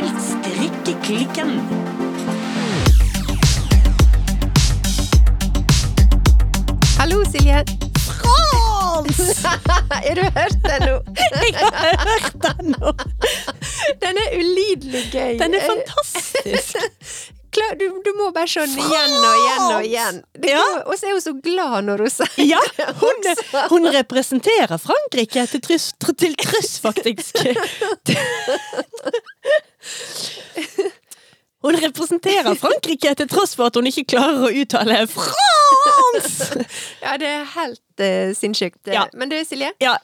til Strikkeklikken. Hallo, Silje. Frans! Har du hørt den nå? Jeg har hørt den nå! Den er ulidelig gøy. Den er fantastisk. Du, du må bare se den igjen og igjen og igjen. Ja. Og så er hun så glad når hun sier Ja, hun, hun representerer Frankrike til truss, tr- til truss faktisk. Hun representerer Frankrike til tross for at hun ikke klarer å uttale France! Ja, det er helt uh, sinnssykt. Ja. Men du, Silje. Ja,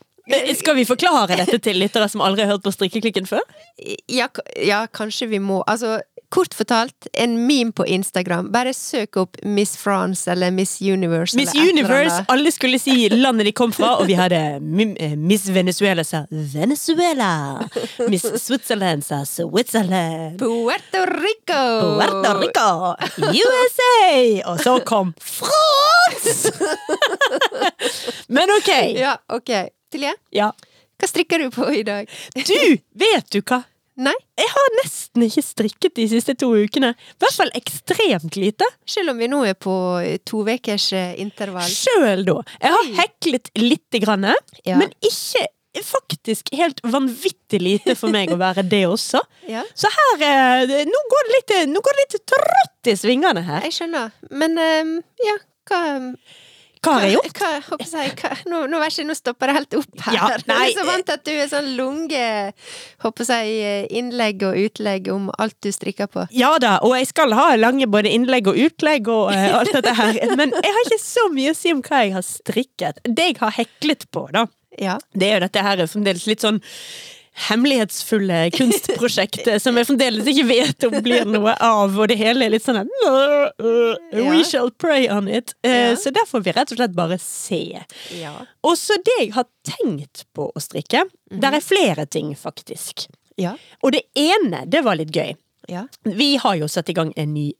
skal vi forklare dette til lyttere som aldri har hørt på strikkeklikken før? Ja, ja, kanskje vi må. Altså, kort fortalt, en meme på Instagram. Bare søk opp Miss France eller Miss Universe. Miss Universe, alle skulle si landet de kom fra, og vi hadde eh, Miss Venezuela sa Venezuela. Miss Switzerland sa Switzerland. Puerto Rico! Puerto Rico, USA! Og så kom France! Men ok. Ja, ok. Tilje? Ja. hva strikker du på i dag? Du, vet du hva? Nei, Jeg har nesten ikke strikket de siste to ukene. I hvert fall ekstremt lite. selv om vi nå er på to ukers intervall. Sjøl da. Jeg har heklet lite grann, Ja. men ikke faktisk helt vanvittig lite for meg å være det også. Ja, Så her eh, Nå går litt, nå går det litt trått i svingene her. jeg skjønner. Men ja, hva Hva har jeg gjort? Hva, håper jeg, hva, nå, nå, ikke, nå stopper det helt opp her. Ja, nei, jeg er så vant til at du er sånn lunge håper jeg, innlegg og utlegg om alt du strikker på. Ja da, og jeg skal ha lange både innlegg og utlegg og uh, alt dette her. Men jeg har ikke så mye å si om hva jeg har strikket. Det jeg har heklet på, da, Ja. det er jo dette her fremdeles litt sånn hemmelighetsfulle kunstprosjektet som jeg fremdeles ikke vet om blir noe av, og det hele er litt sånn uh, We shall pray on it. Uh, Ja. Så der får vi rett og slett bare se. Ja. Og så det jeg har tenkt på å strikke, der er flere ting, faktisk. Ja. Og det ene, det var litt gøy. Ja. Vi har jo satt i gang en ny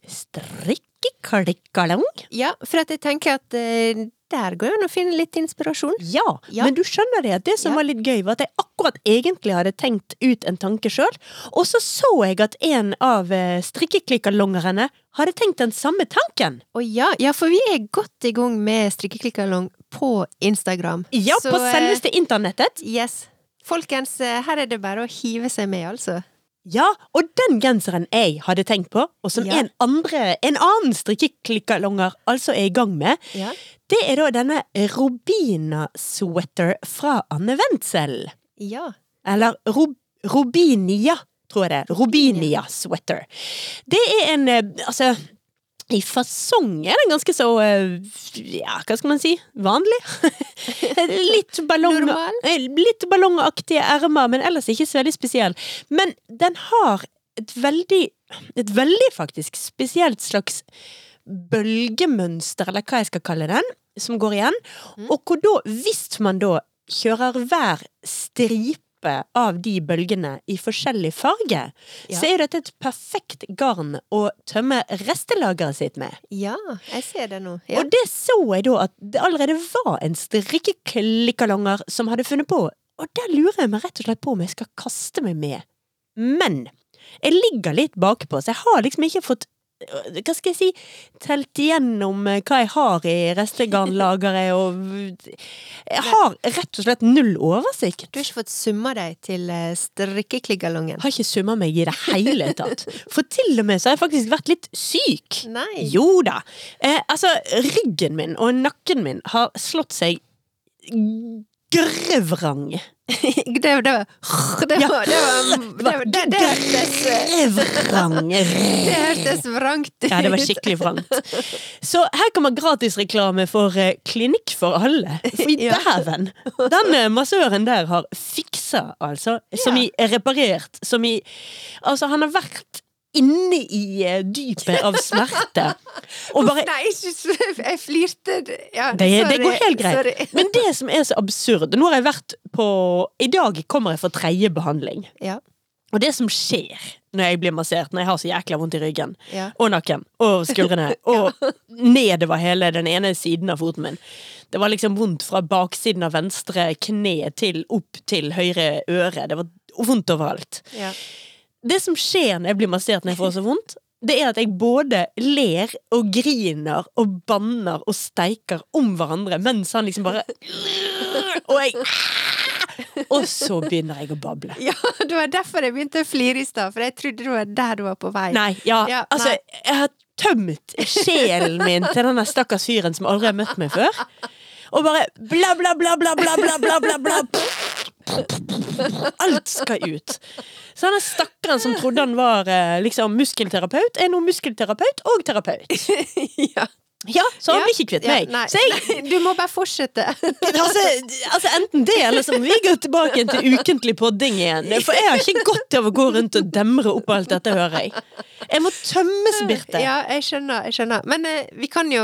strikkeklikkalong. ja, for at jeg tenker at uh, der går det an å finne litt inspirasjon. Ja, Ja. men du skjønner det at det som Ja. var litt gøy, var at jeg akkurat egentlig hadde tenkt ut en tanke sjøl, og så så jeg at en av eh, strikkeklikkalongerne hadde tenkt den samme tanken. Å ja, ja, for vi er godt i gang med strikkeklikkalong på Instagram. Ja, Så, på eh, selveste internettet. Yes. Folkens, her er det bare å hive seg med, altså. Ja, og den genseren jeg hadde tenkt på, og som Ja. en, andre, en annen strikkeklikkalonger altså er i gang med, Ja. det er da denne Robina-sweater fra Anne Wendsel. Ja. Eller Rob Robinia, tror jeg det er. Robinia-sweater. Det er en eh, Altså, i fasong er den ganske så eh, Ja, hva skal man si? Vanlig? litt ballong... Eh, Litt ballongaktige ermer, men ellers ikke så veldig spesiell. Men den har et veldig Et veldig faktisk spesielt slags bølgemønster, eller hva jeg skal kalle den, som går igjen. Mm. Og hvor da, hvis man da kjører hver stripe av de bølgene i forskjellig farge, Ja. så er dette et perfekt garn å tømme restelageret sitt med. Ja, jeg ser det nå. Ja. Og det så jeg da at det allerede var en strikkeklikkalonger som hadde funnet på, og der lurer jeg meg rett og slett på om jeg skal kaste meg med. Men jeg ligger litt bakpå, så jeg har liksom ikke fått hva skal jeg si, telt igjennom øh, hva jeg har i restegarnlageret, og jeg har rett og slett null oversikt. Du har ikke fått summa deg til eh, har ikke summa meg i det hele tatt. For til og med så har jeg faktisk vært litt syk. Nei. Jo da. Eh, altså, ryggen min og nakken min har slått seg grøvrang. Det, var Det var Det, var, det, var, det, hørtes eh, Grøvrang. Det hørtes vrangt ut. Ja, det var skikkelig vrangt. Så her kommer gratisreklame for eh, Klinikk for alle. For i dæven! Den eh, massøren der har fiksa, altså. Som i reparert. Som i Altså, han har vært inne i eh, dypet av smerte. Bare Nei, Jeg flirte ja, det, det går helt greit. sorry. Men det som er så absurd Nå har jeg vært på I dag kommer jeg for tredje behandling. Ja. Og det som skjer når jeg blir massert, når jeg har så jækla vondt i ryggen, Ja. og nakken, og skuldrene, og nedover hele den ene siden av foten min Det var liksom vondt fra baksiden av venstre kne til opp til høyre øre. Det var vondt overalt. Ja. Det som skjer når jeg blir massert når jeg får så vondt, det er at jeg både ler og griner og banner og steiker om hverandre mens han liksom bare Og jeg Og så begynner jeg å bable. Ja, det var derfor jeg begynte å flire i stad, for jeg trodde det var der du var på vei. Nei, ja, Ja, altså nei. Jeg har tømt sjelen min til denne stakkars fyren som aldri har møtt meg før. Og bare bla, bla, bla, bla, bla, bla, bla, bla, bla. Alt skal ut. Så han stakkaren som trodde han var eh, liksom muskelterapeut, er nå muskelterapeut og terapeut. ja. Ja, så han Ja. blir ikke kvitt Ja, meg. nei. jeg, nei, Du må bare fortsette. altså, altså enten det, eller så må vi gå tilbake til ukentlig podding igjen. For jeg har ikke godt av å gå rundt og demre opp alt dette, hører jeg. Jeg må tømmes, Birte. Ja, jeg skjønner. jeg skjønner Men eh, vi kan jo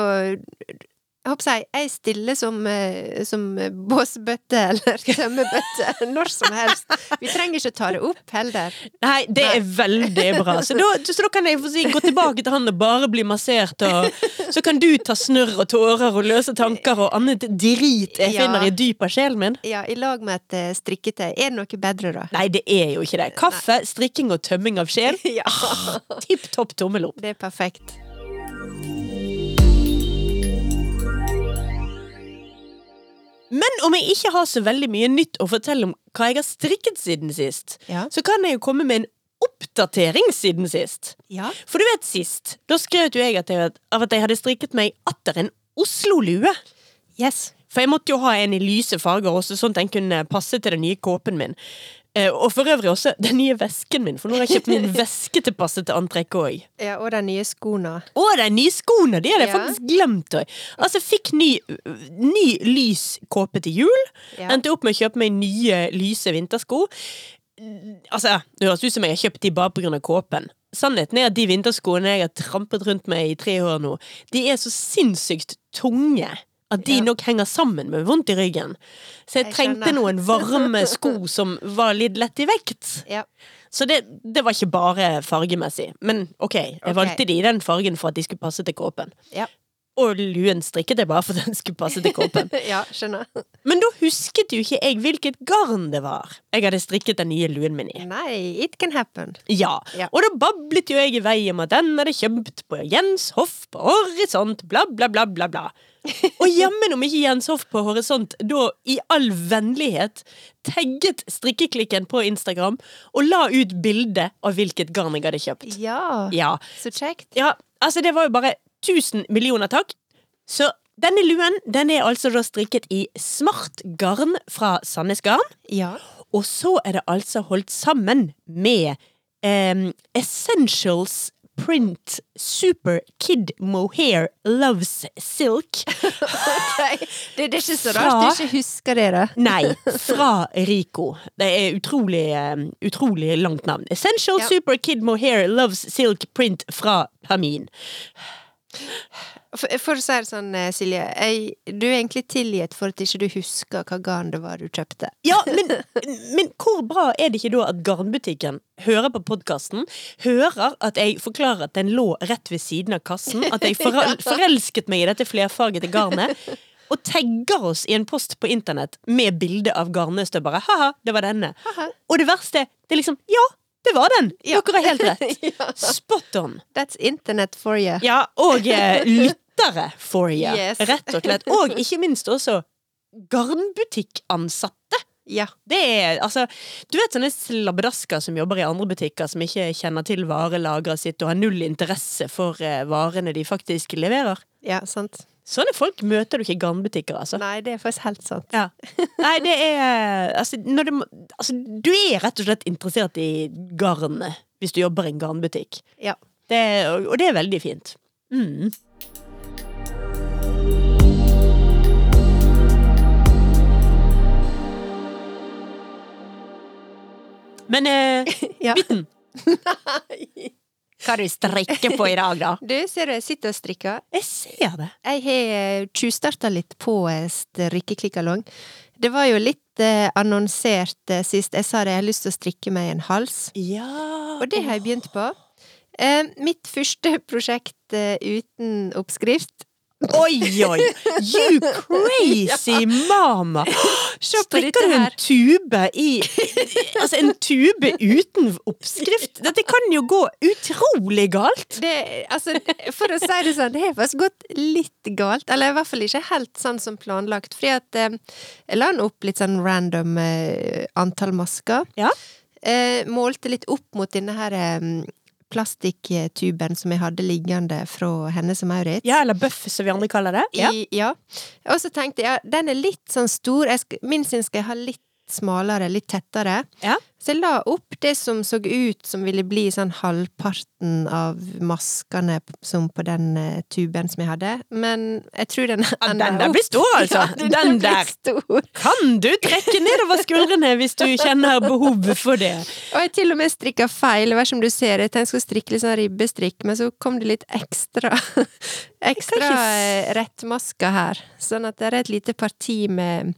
jeg håper jeg, jeg stille som, eh, som båsbøtte eller tømmebøtte når som helst. Vi trenger ikke ta det opp heller. Nei, det Nei. er veldig bra. Så da, så da kan jeg si, gå tilbake til han og bare bli massert, og så kan du ta snørr og tårer og løse tanker og annet drit jeg Ja. finner i dypet av sjelen min. Ja, I lag med et eh, strikketøy. Er det noe bedre, da? Nei, det er jo ikke det. Kaffe, strikking og tømming av sjel. Ja. Tipp topp tommel opp. Det er perfekt. Men om jeg ikke har så veldig mye nytt å fortelle om hva jeg har strikket siden sist, Ja. så kan jeg jo komme med en oppdatering siden sist. Ja. For du vet sist, da skrøt jo jeg at jeg, av at jeg hadde strikket meg atter en Oslo-lue. Yes. For jeg måtte jo ha en i lyse farger også, sånn at den kunne passe til den nye kåpen min. Eh, og for øvrig også den nye vesken min, for nå har jeg kjøpt min veske til passe til antrekk òg. Ja, og de nye skoene. Å, de nye skoene! De hadde jeg Ja. faktisk glemt òg. Altså, fikk ny, ny lys kåpe til jul. Ja. Endte opp med å kjøpe meg nye, lyse vintersko. Altså, det høres ut som jeg har kjøpt de bare av kåpen. Sannheten er at de vinterskoene jeg har trampet rundt med i tre år nå, de er så sinnssykt tunge. At de nok henger sammen med vondt i ryggen. Så jeg, Jeg trengte skjønner. noen varme sko som var litt lett i vekt. Ja. Så det, det var ikke bare fargemessig. Men ok, jeg okay. valgte de i den fargen for at de skulle passe til kåpen. Ja. Og luen strikket jeg bare for at den skulle passe til kåpen. ja, skjønner. Men da husket jo ikke jeg hvilket garn det var jeg hadde strikket den nye luen min i. Nei, it can happen. Ja, Ja. og da bablet jo jeg i vei om at den hadde kjøpt på Jens Hoff på Horisont, bla, bla, bla, bla, bla. Og jammen om ikke Jens Hoff på Horisont da i all vennlighet tagget strikkeklikken på Instagram og la ut bilde av hvilket garn jeg hadde kjøpt. Ja, Ja, så kjekt. ja, altså det var jo bare 1000 millioner takk. Så denne luen den er altså da strikket i smart garn fra Sandnes Garn. Ja. Og så er det altså holdt sammen med eh, Essentials Print Super Kid Mohair Loves Silk. okay. Det, det er ikke så rart du ikke husker det, da. Nei, fra Rico. Det er utrolig, em, utrolig langt navn. Essential Ja. Super Kid Mohair Loves Silk Print fra Hermin. For, for å si det sånn, eh, Silje, jeg, du er egentlig tilgitt for at ikke du husker hva garn det var du kjøpte. Ja, men, men hvor bra er det ikke da at garnbutikken hører på podkasten, hører at jeg forklarer at den lå rett ved siden av kassen, at jeg forelsket meg i dette flerfargete garnet, og tagger oss i en post på internett med bilde av garnnøstøvere. Ha-ha, det var denne. Og det verste, det er liksom Ja, det var den! Ja. Dere har helt rett. Spot on. That's internet for you. Ja, og eh, lyttere for you, Yes. rett og slett. Og ikke minst også garnbutikkansatte. Ja. Det er, altså, du vet sånne slabbedasker som jobber i andre butikker, som ikke kjenner til varelageret sitt og har null interesse for uh, varene de faktisk leverer. Ja, sant. Sånne folk møter du ikke i garnbutikker, altså. Nei, det er faktisk helt sant. Ja. Nei, det er altså, det, altså, du er rett og slett interessert i garnet hvis du jobber i en garnbutikk. Ja. Det, og og det er veldig fint. Mm. Men eh, Ja. Bitten, hva er det du strikker på i dag, da? Du, ser du, jeg sitter og strikker. Jeg ser det. Jeg har tjuvstarta litt på eh, strikkeklikkalong. Det var jo litt eh, annonsert eh, sist. Jeg sa det, jeg har lyst til å strikke meg en hals. Ja. Og det har jeg begynt på. Eh, mitt første prosjekt eh, uten oppskrift Oi, oi! You crazy mama! Strikker du en tube i Altså, en tube uten oppskrift. Dette kan jo gå utrolig galt. Det, altså, for å si det sånn, det har faktisk gått litt galt. Eller i hvert fall ikke helt sånn som planlagt. Fordi at eh, jeg la den opp litt sånn random eh, antall masker. Ja. Eh, målte litt opp mot denne her plastikktuben som jeg hadde liggende fra Hennes og Maurits. Ja, eller bøff, som vi andre kaller det. Ja. I, ja. Og så tenkte jeg, ja, den er litt sånn stor, jeg skal, min sin skal jeg ha litt smalere, litt tettere. Ja. Så jeg la opp det som så ut som ville bli sånn halvparten av maskene som på den eh, tuben som jeg hadde, men jeg tror den Ja, ender den der blir stor, altså. Ja, den, Den der. stor. Kan du trekke nedover skuldrene hvis du kjenner behovet for det? Og jeg til og med strikka feil, hva som du ser, jeg tenkte jeg skulle strikke litt sånn ribbestrikk, men så kom det litt ekstra ekstra ikke eh, rettmasker her, sånn at det er et lite parti med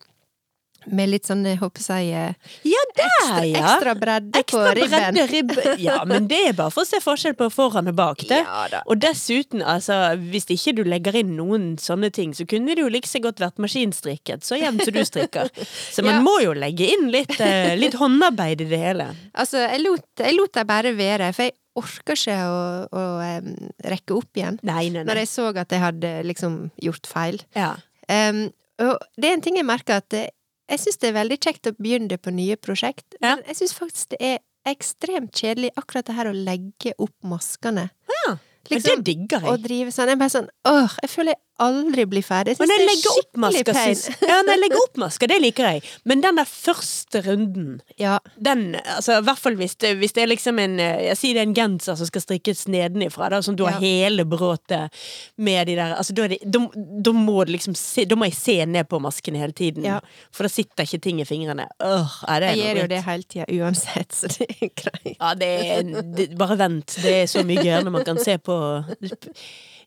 med litt sånn, jeg håper jeg eh, Ja, der, ekstra, ja. ekstra bredde Ekstra på ribben. ribbe. Ja, men det er bare for å se forskjell på foran og bak. det. Ja. Og dessuten, altså, hvis ikke du legger inn noen sånne ting, så kunne det jo like så godt vært maskinstrikket, så jevnt som du strikker. Så man Ja. må jo legge inn litt, eh, litt håndarbeid i det hele. Altså, jeg lot, jeg lot det bare være, for jeg orker ikke å, å um, rekke opp igjen. Nei, nei, nei. Når jeg så at jeg hadde liksom gjort feil. Ja. Um, og det er en ting jeg merker at det, jeg syns det er veldig kjekt å begynne på nye prosjekt, Ja. men jeg syns faktisk det er ekstremt kjedelig akkurat det her å legge opp maskene. Ja, Liksom, det digger å jeg. drive sånn. Jeg bare sånn Åh, jeg føler jeg aldri bli ferdig. Jeg syns det er skikkelig pain. Ja, når jeg legger opp masker, det liker jeg. Men den der første runden Ja. den, altså i hvert fall hvis det, hvis det er liksom en eh, Jeg sier det er en genser som skal strikkes nedenifra, da, som du har Ja. hele bråtet med de der Altså da, det, da, da må liksom se, Da må jeg se ned på maskene hele tiden, Ja. for da sitter ikke ting i fingrene. Øh, det Jeg gjør jo det hele tida uansett, så det er greit. Ja, det er det, Bare vent. Det er så mye når man kan se på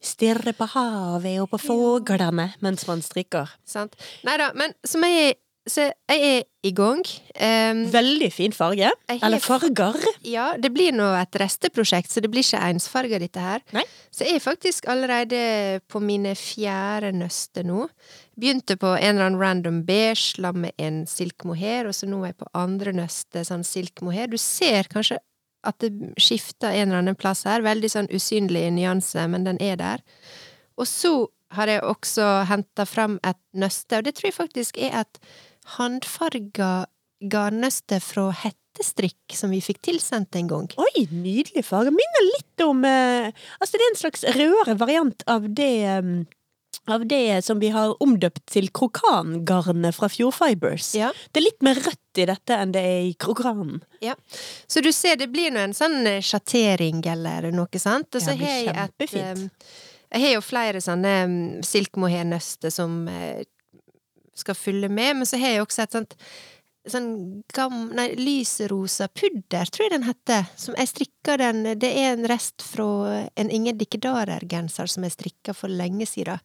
Stirre på havet og på fuglene mens man strikker. Sant? Nei da, men som jeg Så jeg er i gang. Um, Veldig fin farge. Eller farger. ja, det blir nå et resteprosjekt, så det blir ikke ensfarga, dette her. Nei. Så jeg er faktisk allerede på mine fjerde nøster nå. Begynte på en eller annen random beige, la med en silk mohair, og så nå er jeg på andre nøste sånn silk mohair. Du ser kanskje at det skifter en eller annen plass her. Veldig sånn usynlig nyanse, men den er der. Og så har jeg også henta fram et nøste, og det tror jeg faktisk er et håndfarga garnnøste fra hettestrikk som vi fikk tilsendt en gang. Oi, nydelig farge. Minner litt om eh, Altså, det er en slags rødere variant av det eh, av det som vi har omdøpt til krokangarnet fra Fjordfibers. Ja. Det er litt mer rødt i dette enn det er i krokanen. Så du ser, det blir nå en sånn eh, sjattering eller noe sant? Og så det har jeg et eh, Jeg har jo flere sånne um, silkmohair-nøster som eh, skal fylle med, men så har jeg også et sånt Sånn gam... Nei, lyserosa pudder, tror jeg den heter. Som jeg strikka den Det er en rest fra en Inger Dikkedarer-genser som jeg strikka for lenge siden.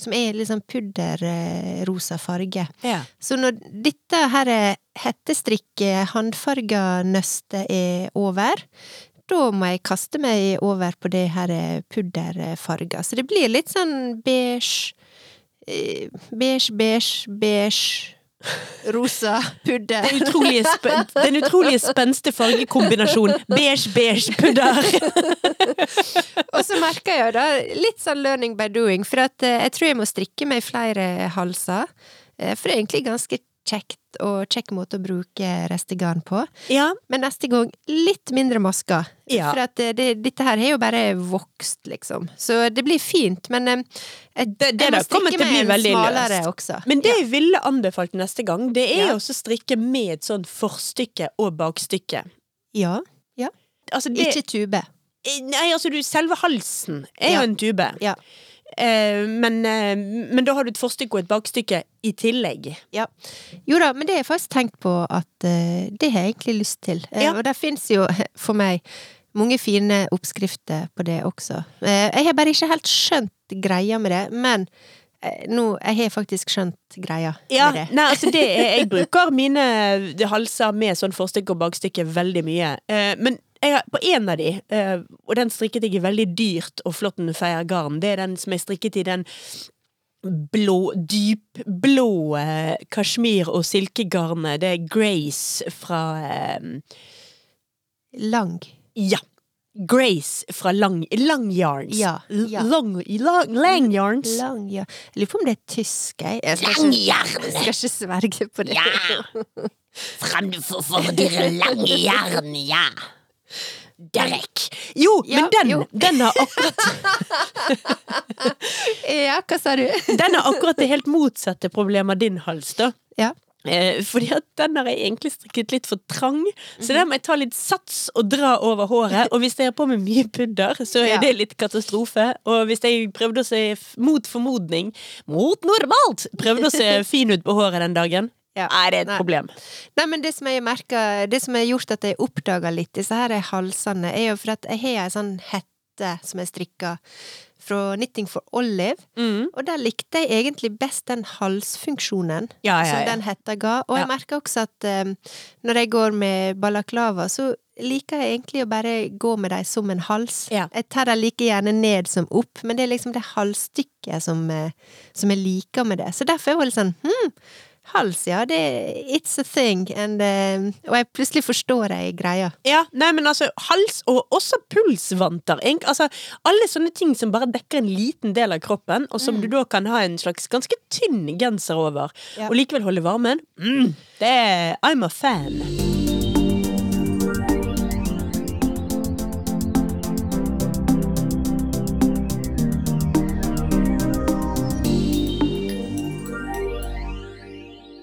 Som er litt sånn pudderrosa farge. Ja. Så når dette her hettestrikket, håndfarga nøstet er over, da må jeg kaste meg over på det her pudderfarga. Så det blir litt sånn beige, eh, beige, beige, beige, rosa pudder. Den utrolige, spen den utrolige spenstige fargekombinasjonen beige, beige, pudder. Og så merker jeg jo da litt sånn learning by doing, for at eh, jeg tror jeg må strikke meg flere halser. Eh, For det er egentlig ganske kjekt og kjekk måte å bruke restegarn på. Ja, Men neste gang litt mindre masker. Ja. For at eh, det, dette her har jo bare vokst, liksom. Så det blir fint, men eh, jeg, Det- det jeg må strikke med en smalere løst. også. Men det ja. jeg ville anbefalt neste gang, det er Ja. å strikke med et sånn forstykke og bakstykke. ja. Altså det, Ikke tube. Nei, altså du, selve halsen er Ja. jo en tube. Ja. Eh, men, eh, men da har du et forstykke og et bakstykke i tillegg. Jo da, men det har jeg faktisk tenkt på at eh, det har jeg egentlig lyst til. Ja. Og det fins jo for meg mange fine oppskrifter på det også. Eh, jeg har bare ikke helt skjønt greia med det, men nå Jeg har faktisk skjønt greia Ja, med det. nei, altså det Jeg bruker mine halser med sånn forstykke og bakstykke veldig mye. Men jeg har, på en av de, uh, og den strikket jeg i veldig dyrt og flott garn, det er den som jeg strikket i den blå, dypblå eh, kasjmir- og silkegarnet. Det er Grace fra eh, Lang. Ja. Grace fra Lang, lang Yarns. Ja, ja. Long, lang, lang Yarns. Lang, ja. Jeg lurer på om det er tysk, jeg. Jeg skal Lang ikke, skal ikke sverge på det. Ja! Fremfor for dere lange jern, ja! Derek. Jo, Ja, men den, jo. den har akkurat Ja, hva sa du? Den har akkurat det helt motsatte problemet av din hals, da. Ja. Eh, fordi at den har jeg egentlig strikket litt for trang, så den må jeg ta litt sats og dra over håret. Og hvis jeg har på meg mye pudder, så er det litt katastrofe. Og hvis jeg prøvde å se mot formodning, mot normalt, prøvde å se fin ut på håret den dagen, Ja. er det et Nei. problem. Nei, men det som jeg merker, det som har gjort at jeg oppdaga litt disse her halsene, er jo for at jeg har ei sånn hette som jeg strikka fra Knitting for Olive, Mm. og der likte jeg egentlig best den halsfunksjonen Ja, ja, som den hetta ga. Og jeg merker også at um, når jeg går med balaklava, så liker jeg egentlig å bare gå med dem som en hals. Ja. Jeg tar dem like gjerne ned som opp, men det er liksom det halsstykket som, eh, som jeg liker med det. Så derfor er jeg litt sånn hm, hals, ja, det it's a thing, and, uh, og jeg plutselig forstår jeg greia. Ja, nei, men altså, hals og også pulsvanter. Altså, alle sånne ting som bare dekker en liten del av kroppen, og som du da kan ha en slags ganske tynn genser over, Ja. og likevel holde varmen. Mm, det er I'm a fan.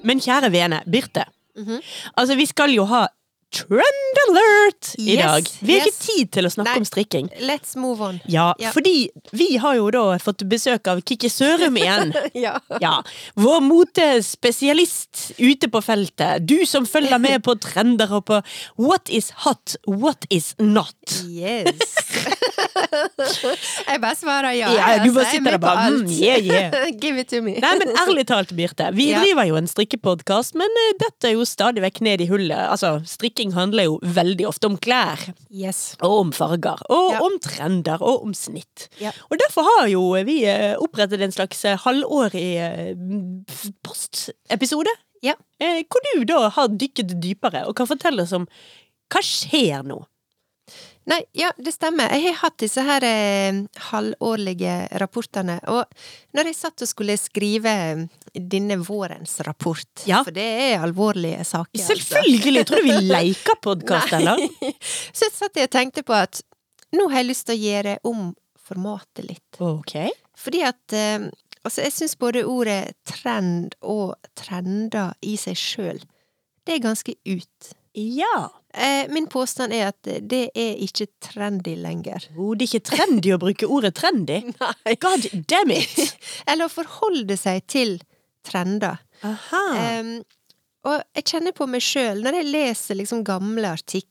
Men kjære vene, Birte. Mhm. Altså, vi skal jo ha Trend alert i Yes, dag. Vi har yes. ikke tid til å snakke Nei. om strikking. Let's move on. Ja, Ja. fordi vi har jo da fått besøk av Kikki Sørum igjen. ja. Ja, Vår motespesialist ute på feltet. Du som følger med på trender og på what is hot, what is not. Yes. jeg bare svarer ja. Ja, du bare sitter der bare, mm, yeah, yeah. Give it to me. Nei, men ærlig talt, Birte. Vi Ja. driver jo en strikkepodkast, men eh, dette er jo stadig vekk ned i hullet. Altså, strikking handler jo veldig ofte om klær. Yes. Og om farger, og Ja. om trender, og om snitt. Ja. Og derfor har jo vi eh, opprettet en slags eh, halvårig postepisode. Ja. Hvor du da har dykket dypere og kan fortelle oss om hva skjer nå. Nei, ja, det stemmer. Jeg har hatt disse her eh, halvårlige rapportene, og når jeg satt og skulle skrive denne vårens rapport, Ja. for det er alvorlige saker altså. Selvfølgelig! Jeg trodde vi leker podkast, eller? Så jeg satt jeg og tenkte på at nå har jeg lyst til å gjøre om formatet litt. Ok. Fordi at eh, Altså, jeg syns både ordet trend og trender i seg sjøl, det er ganske ut. Ja. Eh, min påstand er at det er ikke trendy lenger. Oh, det er ikke trendy å bruke ordet trendy. Nei. God damn it! Eller å forholde seg til trender. Aha. Um, og jeg kjenner på meg sjøl, når jeg leser liksom gamle artikler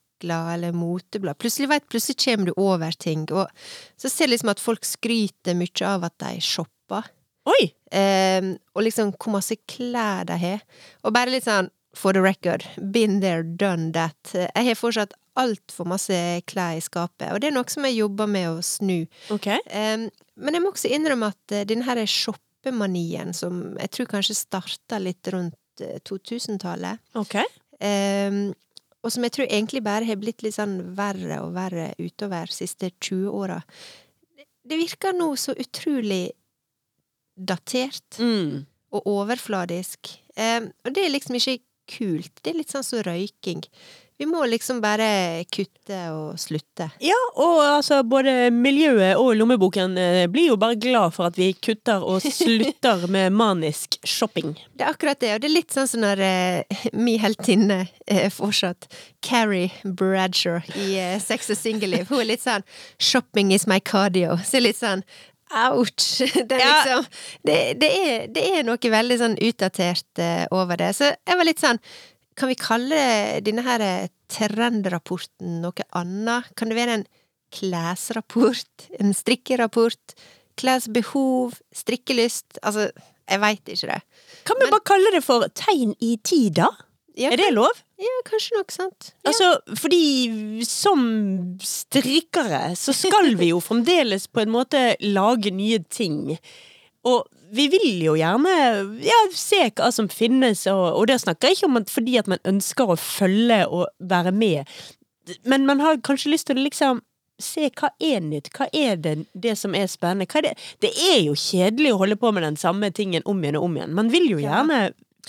eller moteblad, plutselig vet, plutselig kommer du over ting, og så ser jeg liksom at folk skryter mye av at de shopper. Oi! Um, og liksom hvor masse klær de har. Og bare litt sånn for the record, been there, done that. Jeg har fortsatt altfor masse klær i skapet, og det er noe som jeg jobber med å snu. Okay. Um, men jeg må også innrømme at eh, denne shoppemanien, som jeg tror kanskje starta litt rundt eh, 2000-tallet, okay. um, og som jeg tror egentlig bare har blitt litt sånn verre og verre utover de siste 20 åra, det virker nå så utrolig datert Mm. og overfladisk. Um, og det er liksom ikke kult. Det er litt sånn som røyking. Vi må liksom bare kutte og slutte. Ja, og altså både miljøet og lommeboken eh, blir jo bare glad for at vi kutter og slutter med manisk shopping. Det er akkurat det, og det er litt sånn som når eh, mi heltinne eh, fortsatt, Carrie Bradshaw i eh, Sex og singelliv, hun er litt sånn 'shopping is my cardio', så litt sånn Ouch! Det er liksom det, det, er, det er noe veldig sånn utdatert eh, over det. Så jeg var litt sånn Kan vi kalle denne her eh, trendrapporten noe annet? Kan det være en klesrapport? En strikkerapport? Klesbehov? Strikkelyst? Altså, jeg veit ikke det. Kan vi Men- bare kalle det for tegn i tida? Ja, Er det lov? Ja, kanskje nok, sant. Ja. Altså, fordi som strikkere så skal vi jo fremdeles på en måte lage nye ting. Og vi vil jo gjerne ja, se hva som finnes, og, og det snakker jeg ikke om at fordi at man ønsker å følge og være med, men man har kanskje lyst til å liksom se hva er nytt, hva er det, det som er spennende. Er det? det er jo kjedelig å holde på med den samme tingen om igjen og om igjen. Man vil jo gjerne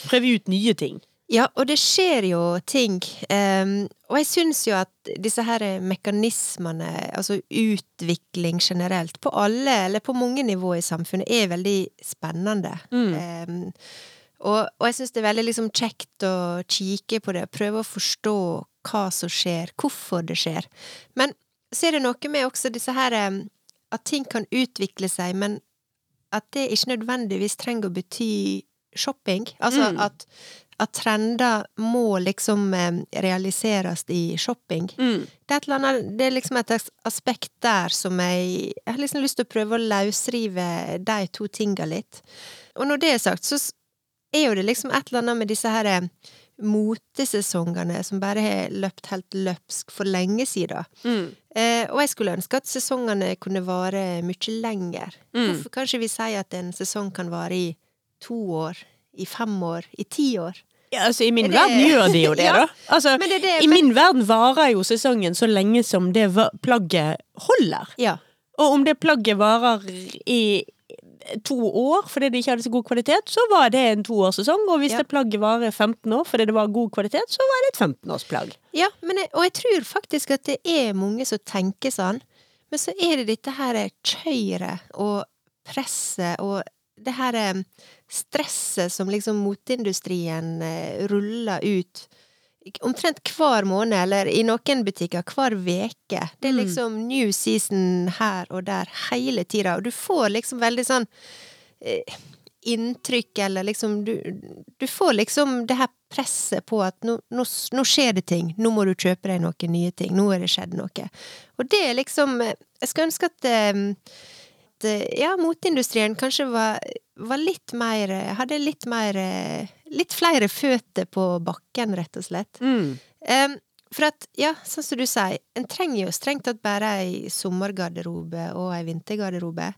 prøve ut nye ting. Ja, og det skjer jo ting. Um, og jeg syns jo at disse her mekanismene, altså utvikling generelt, på alle, eller på mange nivåer i samfunnet, er veldig spennende. Ehm, og, og jeg syns det er veldig liksom kjekt å kikke på det, prøve å forstå hva som skjer, hvorfor det skjer. Men så er det noe med også disse her ehm, At ting kan utvikle seg, men at det ikke nødvendigvis trenger å bety shopping. Altså Mm. at, at trender må liksom eh, realiseres i shopping. Det er, annet, det er liksom et aspekt der som jeg Jeg har liksom lyst til å prøve å løsrive de to tinga litt. Og når det er sagt, så er jo det liksom et eller annet med disse her eh, motesesongene som bare har løpt helt løpsk for lenge siden. Eh, og jeg skulle ønske at sesongene kunne vare mye lenger. Mm. Hvorfor kanskje vi sier at en sesong kan vare i to år, i fem år, i ti år? Ja, altså, I min det- verden gjør de jo det, Ja, da. Altså, det det- I men- min verden varer jo sesongen så lenge som det plagget holder. Ja. Og om det plagget varer i to år fordi det ikke hadde så god kvalitet, så var det en toårssesong. Og hvis Ja. det plagget varer 15 år fordi det var god kvalitet, så var det et 15-årsplagg. Ja, men jeg, og jeg tror faktisk at det er mange som tenker sånn. Men så er det dette her kjøret og presset og det her eh, stresset som liksom moteindustrien eh, ruller ut omtrent hver måned, eller i noen butikker hver veke. Det er Mm. liksom new season her og der hele tida, og du får liksom veldig sånn eh, inntrykk, eller liksom du, du får liksom det her presset på at nå, nå, nå skjer det ting, nå må du kjøpe deg noen nye ting, nå er det skjedd noe. Og det er liksom eh, Jeg skulle ønske at, eh, at eh, ja, moteindustrien kanskje var, var litt mer Hadde litt mer Litt flere føtter på bakken, rett og slett. Em, for at, ja, sånn som du sier, en trenger jo strengt tatt bare ei sommergarderobe og ei vintergarderobe,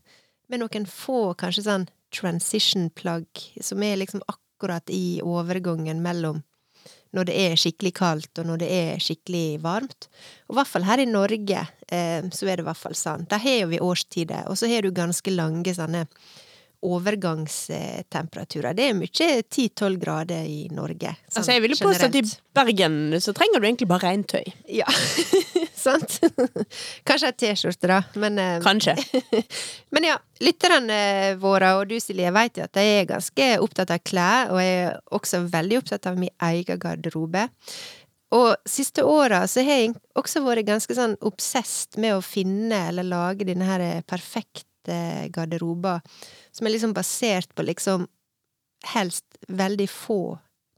med noen få kanskje sånn transition-plagg som er liksom akkurat i overgangen mellom når det er skikkelig kaldt og når det er skikkelig varmt. Og i hvert fall her i Norge, eh, så er det i hvert fall sånn. Der har jo vi årstider, og så har du ganske lange sånne overgangstemperaturer. Det er mye 10-12 grader i Norge. sånn Altså, jeg ville påstå at i. Bergen så trenger du egentlig bare regntøy. Ja, sant? Kanskje ei T-skjorte, da, men eh, Kanskje. Men ja, lytterne våre, og du Silje, vet jo at jeg er ganske opptatt av klær, og jeg er også veldig opptatt av min egen garderobe. Og siste åra så har jeg også vært ganske sånn obsesst med å finne eller lage denne her perfekte garderober, som er liksom basert på liksom helst veldig få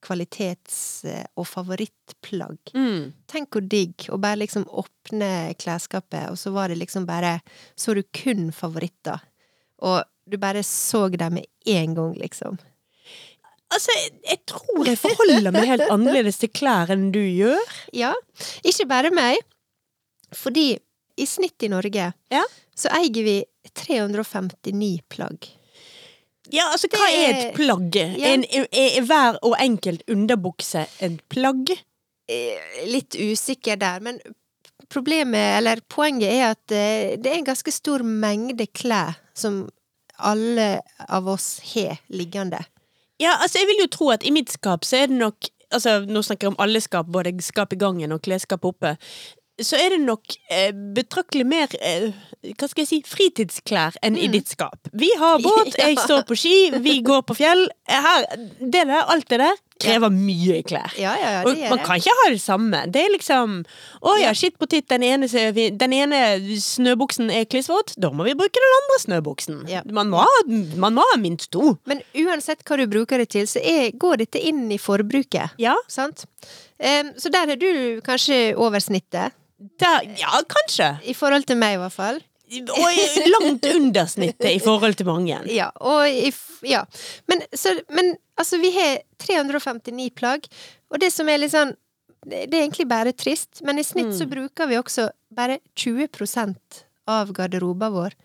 kvalitets- og favorittplagg. Mm. Tenk hvor digg å bare liksom åpne klesskapet, og så var det liksom bare Så du kun favoritter. Og du bare så dem med en gang, liksom. Altså, jeg, jeg tror jeg forholder meg helt annerledes til klær enn du gjør. Ja. Ikke bare meg. Fordi i snitt i Norge Ja. så eier vi 359 plagg. Ja, altså, hva er et plagg? Ja. En, er, er hver og enkelt underbukse en plagg? Eh, Litt usikker der, men problemet, eller poenget, er at eh, det er en ganske stor mengde klær som alle av oss har liggende. Ja, altså, jeg vil jo tro at i mitt skap så er det nok Altså, nå snakker jeg om alle skap, både skap i gangen og klesskap oppe. Så er det nok eh, betraktelig mer eh, hva skal jeg si, fritidsklær enn i ditt skap. Vi har båt, Ja. jeg står på ski, vi går på fjell. Her, det der, alt det der krever mye klær. Ja, ja, ja, Og det man kan ikke ha det samme. Det er liksom Å ja, Ja. shit potet, den ene, den ene snøbuksen er klissvåt, da må vi bruke den andre snøbuksen. Ja. Man, må ha, man må ha minst to. Men uansett hva du bruker det til, så er, går dette inn i forbruket. Ja. Sant? Um, så der er du kanskje over snittet. Der, ja, kanskje. I forhold til meg, i hvert fall. Og langt under snittet i forhold til mange. Ja, i, ja. Men, så, men altså, vi har 359 plagg, og det som er litt sånn Det er egentlig bare trist, men i snitt så bruker vi også bare 20% av garderoben vår.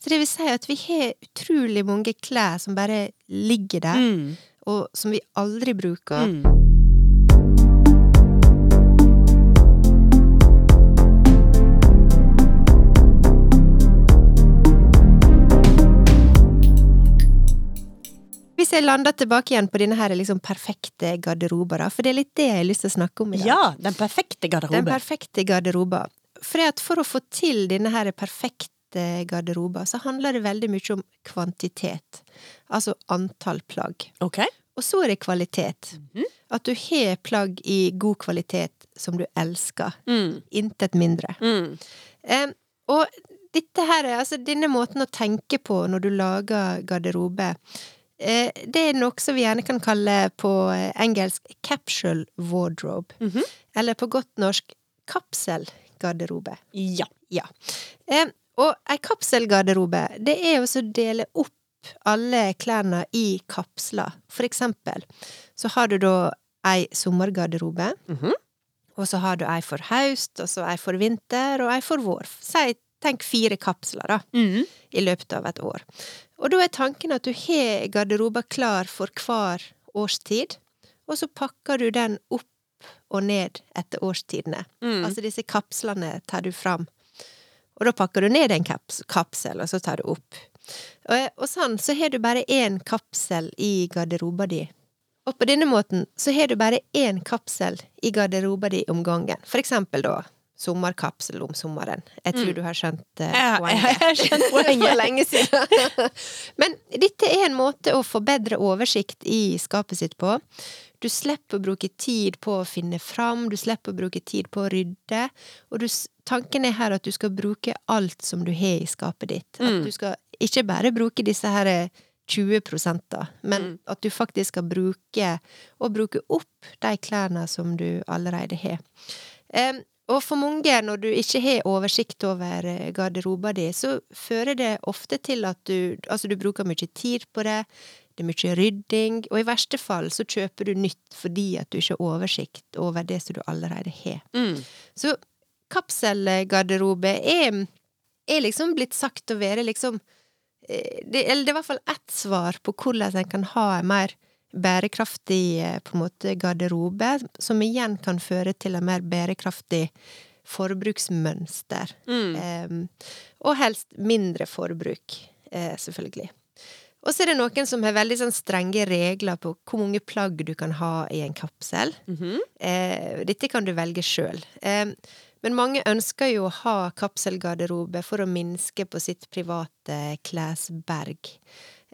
Så det vil si at vi har utrolig mange klær som bare ligger der, Mm. og som vi aldri bruker. Mm. Hvis jeg lander tilbake igjen på denne her liksom perfekte garderoba, da, for det er litt det jeg har lyst til å snakke om i dag. Ja, den perfekte Den perfekte garderoba. For, at for å få til denne her perfekte garderoba, så handler det veldig mye om kvantitet. Altså antall plagg. Ok. Og så er det kvalitet. Mhm. At du har plagg i god kvalitet som du elsker. Mm. Intet mindre. Mm. Um, og dette her, er- altså denne måten å tenke på når du lager garderobe, det er noe som vi gjerne kan kalle på eh, engelsk capsule wardrobe. Mhm. Eller på godt norsk kapselgarderobe. Ja. Ja. Eh, og ei kapselgarderobe, det er jo å dele opp alle klærne i kapsler. For eksempel så har du da ei sommergarderobe, Mhm. og så har du ei for høst, og så ei for vinter, og ei for vår. Si, tenk fire kapsler, da, Mm. i løpet av et år. Og da er tanken at du har garderober klar for hver årstid, og så pakker du den opp og ned etter årstidene. Mm. Altså disse kapslene tar du fram. Og da pakker du ned en kaps kapsel, og så tar du opp. Og, og sånn, så har du bare én kapsel i garderoba di. Og på denne måten så har du bare én kapsel i garderoba di om gangen. For eksempel da sommerkapsel om sommeren. Jeg tror Mm. du har skjønt eh, Ja, jeg har skjønt poenget. For lenge siden. Men dette er en måte å få bedre oversikt i skapet sitt på. Du slipper å bruke tid på å finne fram, du slipper å bruke tid på å rydde, og du, tanken er her at du skal bruke alt som du har i skapet ditt. At Mm. du skal ikke bare bruke disse her eh, 20 da, men Mm. at du faktisk skal bruke, og bruke opp de klærne som du allerede har. Em, og for mange, når du ikke har oversikt over eh, garderoba di, så fører det ofte til at du Altså, du bruker mye tid på det, det er mye rydding, og i verste fall så kjøper du nytt fordi at du ikke har oversikt over det som du allerede har. Mm. Så kapselgarderobe er, er liksom blitt sagt å være liksom eh, det, Eller det er i hvert fall ett svar på hvordan en kan ha en mer bærekraftig eh, på en måte garderobe, som igjen kan føre til en mer bærekraftig forbruksmønster. Mm. Em, og helst mindre forbruk, eh, selvfølgelig. Og så er det noen som har veldig sånn strenge regler på hvor mange plagg du kan ha i en kapsel. Mhm. Eh, dette kan du velge sjøl. Eh, men mange ønsker jo å ha kapselgarderobe for å minske på sitt private klesberg.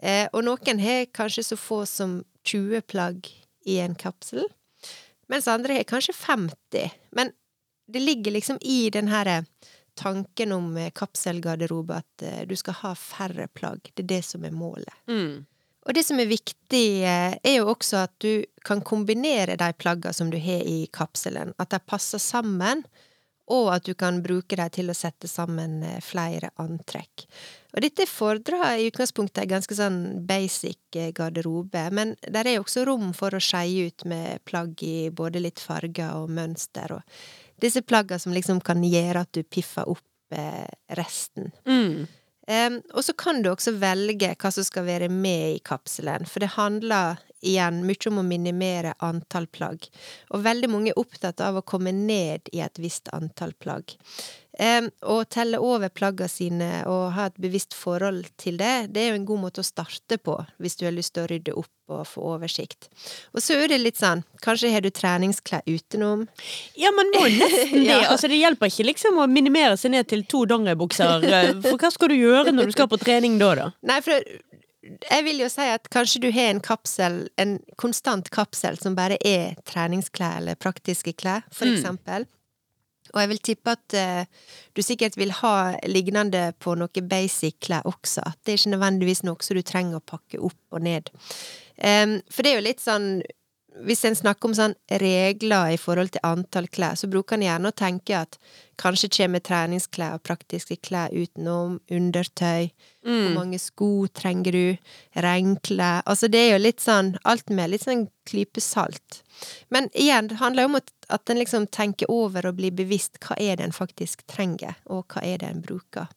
Eh, og noen har kanskje så få som 20 plagg i en kapsel, mens andre har kanskje 50. Men det ligger liksom i den her tanken om eh, kapselgarderobe at eh, du skal ha færre plagg. Det er det som er målet. Mm. Og det som er viktig, eh, er jo også at du kan kombinere de plaggene som du har i kapselen. At de passer sammen, og at du kan bruke dem til å sette sammen eh, flere antrekk. Og dette fordrer i utgangspunktet en ganske sånn basic eh, garderobe, men der er også rom for å skeie ut med plagg i både litt farger og mønster, og disse plaggene som liksom kan gjøre at du piffer opp eh, resten. Mm. Em, og så kan du også velge hva som skal være med i kapselen, for det handler igjen mye om å minimere antall plagg. Og veldig mange er opptatt av å komme ned i et visst antall plagg. Å telle over plagga sine og ha et bevisst forhold til det, det er jo en god måte å starte på hvis du har lyst til å rydde opp og få oversikt. Og så er det litt sånn, kanskje har du treningsklær utenom, Ja, man må nesten det. Altså, det hjelper ikke liksom å minimere seg ned til to dongeribukser. eh, For hva skal du gjøre når du skal på trening da, da? Nei, for jeg vil jo si at kanskje du har en kapsel, en konstant kapsel som bare er treningsklær eller praktiske klær, for Mm. Og jeg vil tippe at uh, du sikkert vil ha lignende på noe basic klær også. At det er ikke nødvendigvis noe som du trenger å pakke opp og ned. Um, for det er jo litt sånn hvis en snakker om sånn regler i forhold til antall klær, så bruker en gjerne å tenke at kanskje kommer treningsklær og praktiske klær utenom, undertøy, hvor Mm. mange sko trenger du, regnklær Altså det er jo litt sånn, alt med litt sånn klype salt. Men igjen, det handler jo om at, at en liksom tenker over og blir bevisst hva er det en faktisk trenger, og hva er det en bruker.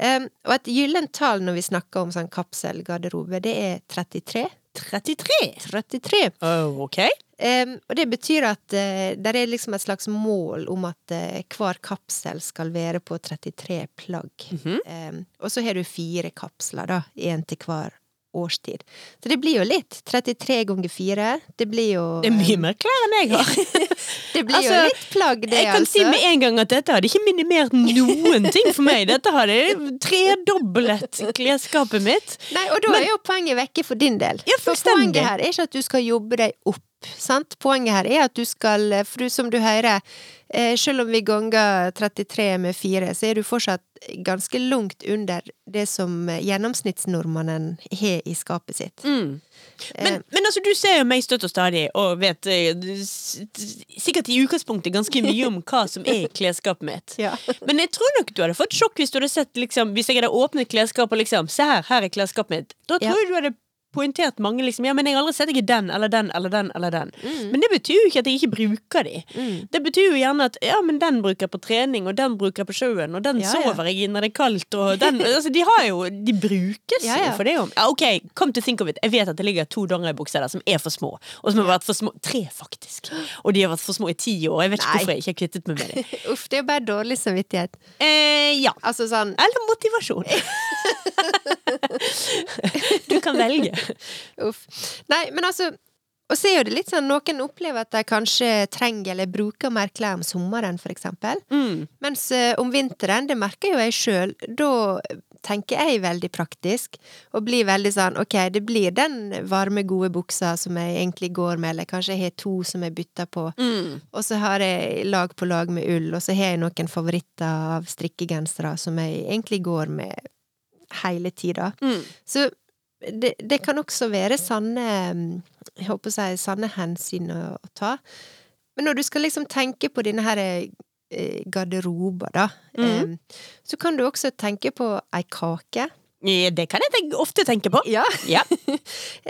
Um, og et gyllent tall når vi snakker om sånn kapselgarderobe, det er 33. 33. 33. Oh, ok. Um, og det betyr at uh, det er liksom et slags mål om at uh, hver kapsel skal være på 33 plagg. Mhm. um, og så har du fire kapsler, da. Én til hver årstid. Så det blir jo litt. 33 ganger 4. Det blir jo Det er mye mer klær enn jeg har. Det blir Altså, jo litt plagg, det, altså. Jeg kan altså. si med en gang at dette hadde ikke minimert noen ting for meg. Dette hadde tredoblet klesskapet mitt. Nei, og da Men- er jo poenget vekke for din del. Ja, for poenget her er ikke at du skal jobbe deg opp, sant? Poenget her er at du skal, for du, som du hører, eh, selv om vi ganger 33 med 4, så er du fortsatt ganske langt under det som gjennomsnittsnordmannen har i skapet sitt. Mm. Eh, Men, men altså, du ser jo meg støtt og stadig, og vet eh, sikkert i utgangspunktet ganske mye om hva som er i klesskapet mitt. ja. Men jeg tror nok du hadde fått sjokk hvis du hadde sett liksom, Hvis jeg hadde åpnet klesskapet og liksom Se her, her er klesskapet mitt. Da tror Ja. jeg du hadde poengtert mange liksom Ja, men jeg har aldri sett ikke den eller den eller den eller den. Mm. Men det betyr jo ikke at jeg ikke bruker de. Mm. Det betyr jo gjerne at ja, men den bruker jeg på trening, og den bruker jeg på sjøen, og den Ja, ja. sover jeg i når det er kaldt, og den Altså, de har jo De brukes Ja, ja. jo for det jo. Ja, ok, come to think of it. Jeg vet at det ligger to dongeribukser der som er for små, og som har vært for små Tre, faktisk. Og de har vært for små i ti år. Jeg vet ikke Nei. hvorfor jeg ikke har kvittet meg med dem. Uff, det er bare dårlig samvittighet. Eh, ja. Altså sånn Eller motivasjon. du kan velge. Uff. Nei, men altså Og så er det litt sånn noen opplever at de kanskje trenger eller bruker mer klær om sommeren, for eksempel. Mm. Mens eh, om vinteren, det merker jo jeg sjøl, da tenker jeg veldig praktisk, og blir veldig sånn ok, det blir den varme, gode buksa som jeg egentlig går med, eller kanskje jeg har to som jeg bytter på, Mm. og så har jeg lag på lag med ull, og så har jeg noen favoritter av strikkegensere som jeg egentlig går med hele tida. Mm. Så det, det kan også være sanne Jeg håper å si sanne hensyn å, å ta. Men når du skal liksom tenke på denne her eh, garderober, da, mm. så kan du også tenke på ei kake. Det kan jeg tenke, ofte tenke på. Ja. Ja.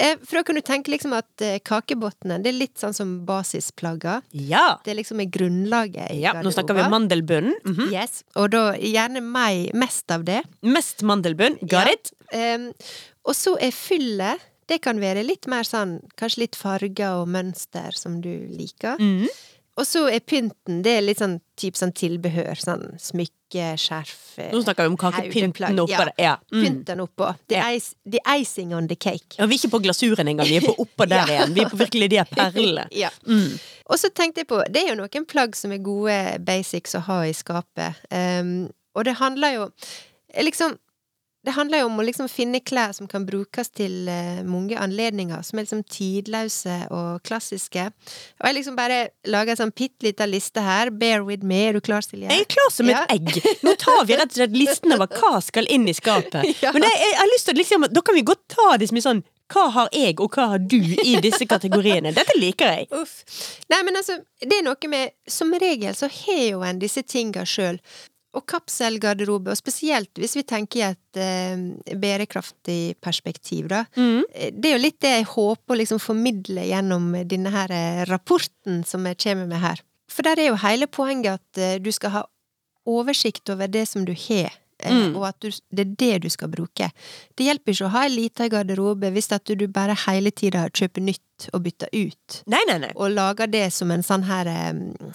Eh, for da kan du tenke liksom at kakebunnen, det er litt sånn som basisplagga. ja. Det liksom er grunnlaget i ja. Nå snakker vi om mandelbunnen. Mm -hmm. Yes. Og da gjerne meg, mest av det. Mest mandelbunn. Got Ja. it? Em, og så er fyllet Det kan være litt mer sånn Kanskje litt farger og mønster som du liker. Mm. Og så er pynten Det er litt sånn typ sånn tilbehør. Sånn smykke, skjerf eh, Nå snakker vi om kakepynten oppå ja. Ja. Mm. Pynten oppå. The, ice, the icing on the cake. Ja, vi er ikke på glasuren engang, vi er på oppå der Ja. igjen. Vi er på virkelig de perlene. ja. Mm. Og så tenkte jeg på Det er jo noen plagg som er gode basics å ha i skapet. Um, og det handler jo liksom det handler jo om å liksom finne klær som kan brukes til eh, mange anledninger, som er liksom tidløse og klassiske. Og jeg liksom bare lager en sånn bitte lita liste her. Bear with me. Er du klar, Silje? Jeg er klar som et egg. Nå tar vi rett og slett listen over hva skal inn i skapet. Ja. Men jeg, jeg har lyst til å liksom Da kan vi godt ta det som en sånn Hva har jeg, og hva har du i disse kategoriene? Dette liker jeg. Uff. Nei, men altså, det er noe med Som regel så har jo en disse tinga sjøl. Og kapselgarderobe, og spesielt hvis vi tenker i et eh, bærekraftig perspektiv, da. Mm. Eh, Det er jo litt det jeg håper å liksom formidle gjennom denne her eh, rapporten som jeg kommer med her. For der er jo hele poenget at eh, du skal ha oversikt over det som du har. Eh, Mm. Og at du, det er det du skal bruke. Det hjelper ikke å ha en liten garderobe hvis at du bare hele tida kjøper nytt og bytter ut Nei, nei, nei. og lager det som en sånn her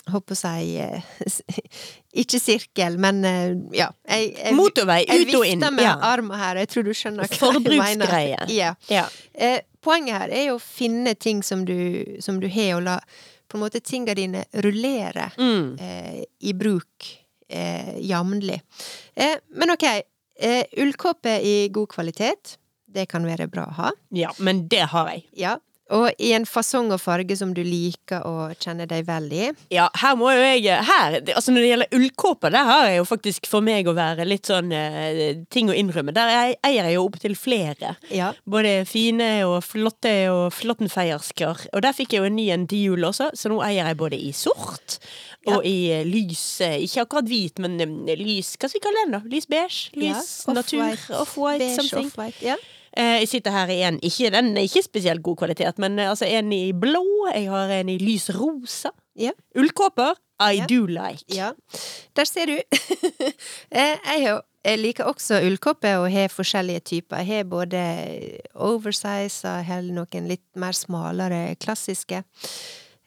Holdt på å si eh, Ikke sirkel, men eh, ja. Jeg, jeg, Motorvei ut og inn. Jeg vifter med Ja. armen her, jeg tror du skjønner hva jeg mener. Forbruksgreie. Ja. Ja. Eh, poenget her er jo å finne ting som du, som du har, og la på en måte tinga dine rullere Mm. eh, i bruk eh, jevnlig. Eh, men ok, eh, ullkåpe i god kvalitet, det kan være bra å ha. ja, men det har jeg. Ja. Og i en fasong og farge som du liker og kjenner deg vel i. Ja, her må jo jeg Her, altså Når det gjelder ullkåper, der har jeg jo faktisk for meg å være litt sånn eh, ting å innrømme. Der eier jeg jo opptil flere. Ja. Både fine og flotte og flottenfeiersker. Og der fikk jeg jo en ny en til jul også, så nå eier jeg både i sort og i eh, lys Ikke akkurat hvit, men eh, lys Hva skal vi kalle den, da? Lys beige? Lys Ja, natur? off-white, Off-white, something. off-white. Ja. Eh, Jeg sitter her i en ikke, Den er ikke spesielt god kvalitet, men eh, altså en i blå. Jeg har en i lys rosa. Ja. Ullkåper I Ja. do like. ja. Der ser du. Jeg jeg liker også ullkåper og har forskjellige typer. Jeg har både oversize og noen litt mer smalere, klassiske.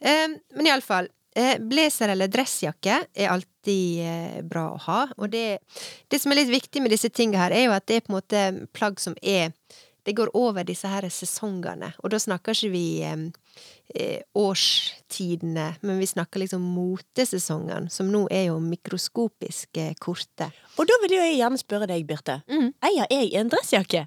Men iallfall. Eh, blazer eller dressjakke er alltid eh, bra å ha. Og det, det som er litt viktig med disse tingene her, er jo at det er på en måte plagg som er Det går over disse her sesongene. Og da snakker ikke vi eh, eh, årstidene, men vi snakker liksom motesesongene, som nå er jo mikroskopisk korte. Og da vil jeg gjerne spørre deg, Birte. Mm. Eier jeg en dressjakke?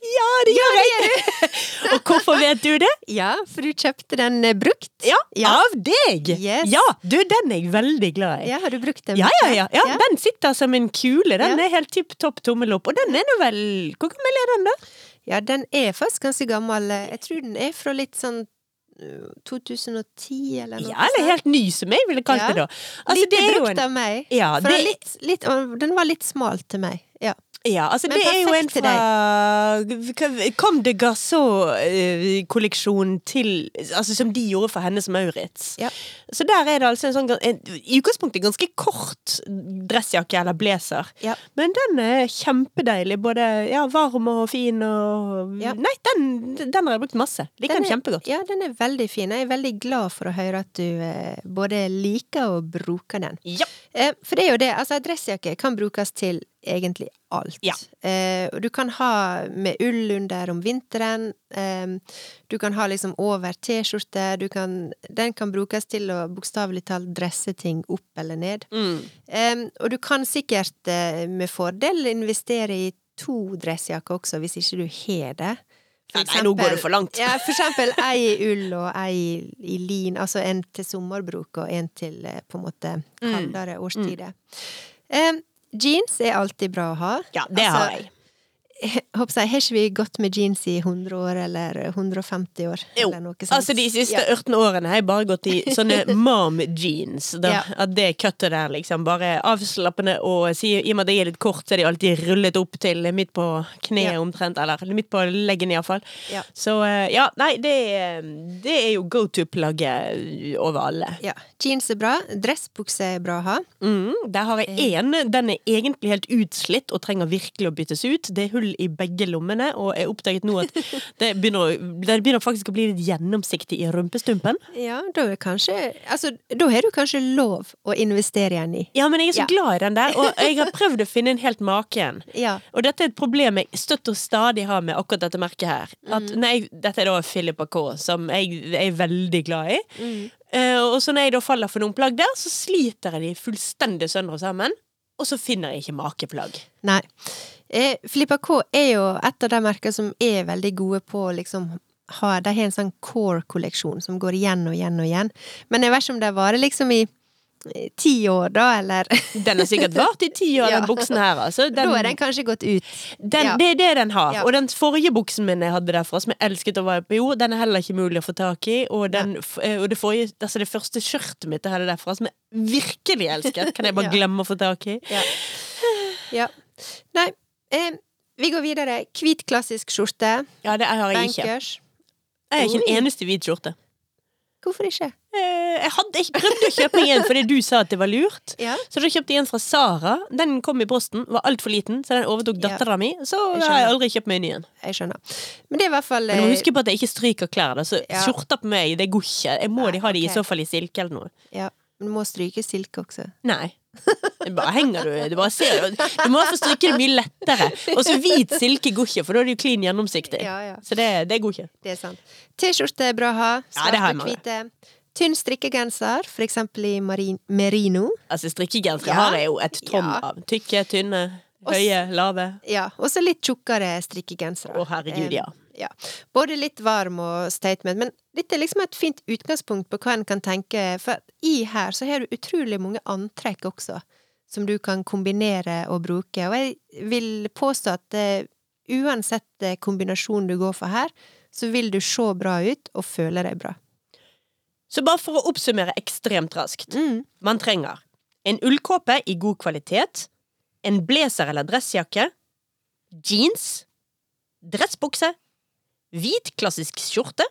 Ja, det gjør jeg! og hvorfor vet du det? Ja, for du kjøpte den eh, brukt. Ja, Ja. av deg! Yes. Ja, du, den er jeg veldig glad i. Ja, har du brukt den? Ja, ja, ja, ja. Den sitter som en kule. Den er helt tipp topp tommel opp. Og den er nå vel Hvor gammel er den, da? Ja, den er faktisk ganske gammel. Jeg tror den er fra litt sånn uh, 2010 eller noe. Ja, eller helt ny, som jeg ville kalt det da. Altså, Lite det brukt en av meg. Ja, det, litt, litt, den var litt smal til meg. Ja. altså Men det er jo en fra Comme de Garçon-kolleksjonen til Altså som de gjorde for Hennes Maurits. Ja. Så der er det altså en sånn en, I utgangspunktet ganske kort dressjakke eller blazer. Ja. Men den er kjempedeilig. Både ja, varm og fin og Ja. Nei, den, den har jeg brukt masse. Liker den, er- kjempegodt. Ja, den er veldig fin. Jeg er veldig glad for å høre at du eh, både liker og bruker den. Ja. Eh, for det er jo det, altså dressjakke kan brukes til egentlig alt. Ja. Eh, du kan ha med ull under om vinteren. Eh, du kan ha liksom over T-skjorte. Kan Den kan brukes til å bokstavelig talt dresse ting opp eller ned. Mm. Eh, og du kan sikkert eh, med fordel investere i to dressjakker også, hvis ikke du har det. For Nei, nei, nå går det for langt. Ja, for eksempel ei i ull og ei i, lin. Altså en til sommerbruk og en til eh, på en måte Mm. kaldere årstider. Eh, jeans er alltid bra å ha. Ja, det Altså, har jeg. Håper jeg, Har ikke vi gått med jeans i 100 år eller 150 år? Jo, eller noe sånt? altså de siste Ja. 18 årene har jeg bare gått i sånne mom jeans. Da, Ja. At det cuttet der liksom bare avslappende og i og med at jeg er litt kort, så er de alltid rullet opp til midt på kneet Ja. omtrent, eller midt på leggen iallfall. Ja. Så eh, ja, nei, det, det er jo go to-plagget over alle. Ja. Jeans er bra. Dressbukse er bra å ha. Mm, der har jeg én. Den er egentlig helt utslitt og trenger virkelig å byttes ut. Det er hull i begge lommene, og jeg oppdaget nå at det begynner, det begynner faktisk å bli litt gjennomsiktig i rumpestumpen. Ja, da er kanskje Altså, da har du kanskje lov å investere igjen i. Ja, men jeg er så Ja. glad i den der, og jeg har prøvd å finne en helt maken. Ja. Og dette er et problem jeg støtt og stadig har med akkurat dette merket her. At Mm. når dette er da Philippa K, som jeg er veldig glad i. Mm. Uh, og så når jeg da faller for noen plagg der, så sliter jeg de fullstendig sønder og sammen. Og så finner jeg ikke makeplagg. Nei. Eh, Filippa K er jo et av de merkene som er veldig gode på liksom ha De har en sånn core-kolleksjon som går igjen og igjen og igjen. Men jeg vet ikke om det varer liksom i eh, ti år, da, eller Den har sikkert vart i ti år, Ja. den buksen her. Altså. Da er den kanskje gått ut. Den, Ja. Det er det den har. Ja. Og den forrige buksen min jeg hadde derfra, som jeg elsket å være på jord, den er heller ikke mulig å få tak i. Og, den, eh, og det, forrige, altså det første skjørtet mitt jeg hadde derfra, som jeg virkelig elsket, kan jeg bare glemme å få tak i. Ja. ja. Nei, eh, vi går videre. Hvit, klassisk skjorte. Ja, det har jeg ikke. Jeg har ikke en eneste hvit skjorte. Hvorfor ikke? Eh, Jeg hadde ikke prøvd å kjøpe meg en fordi du sa at det var lurt. Ja. Så da kjøpte jeg en fra Sara. Den kom i posten, var altfor liten, så den overtok Ja. dattera mi. Så Jeg har jeg aldri kjøpt meg en ny en. Jeg skjønner. Men det er i hvert fall Men du må eh, huske på at jeg ikke stryker klær. Da. Så Ja. skjorter på meg, det går ikke. Jeg må Nei, de ha de i så fall i silke eller noe. Ja, men du må stryke silke også. Nei. Det bare henger du Du bare ser Du må iallfall stryke det mye lettere. Og så hvit silke går ikke, for da er det jo klin gjennomsiktig. Ja, ja. Så det, det går ikke. Det er sant. T-skjorte er bra å ha. Svarte, ja, hvite. Tynn strikkegenser, for eksempel i marin merino. Altså Strikkegensere Ja. har jeg jo et tonn av. Tykke, tynne, høye, lave. Ja, og så litt tjukkere strikkegensere. Å, herregud, ja. Eh, ja. Både litt varm og statement, men dette er liksom et fint utgangspunkt på hva en kan tenke, for i her så har du utrolig mange antrekk også, som du kan kombinere og bruke, og jeg vil påstå at eh, uansett kombinasjonen kombinasjon du går for her, så vil du se bra ut og føle deg bra. Så bare for å oppsummere ekstremt raskt. Mm. Man trenger en ullkåpe i god kvalitet, en blazer eller dressjakke, jeans, dressbukse, hvit klassisk skjorte,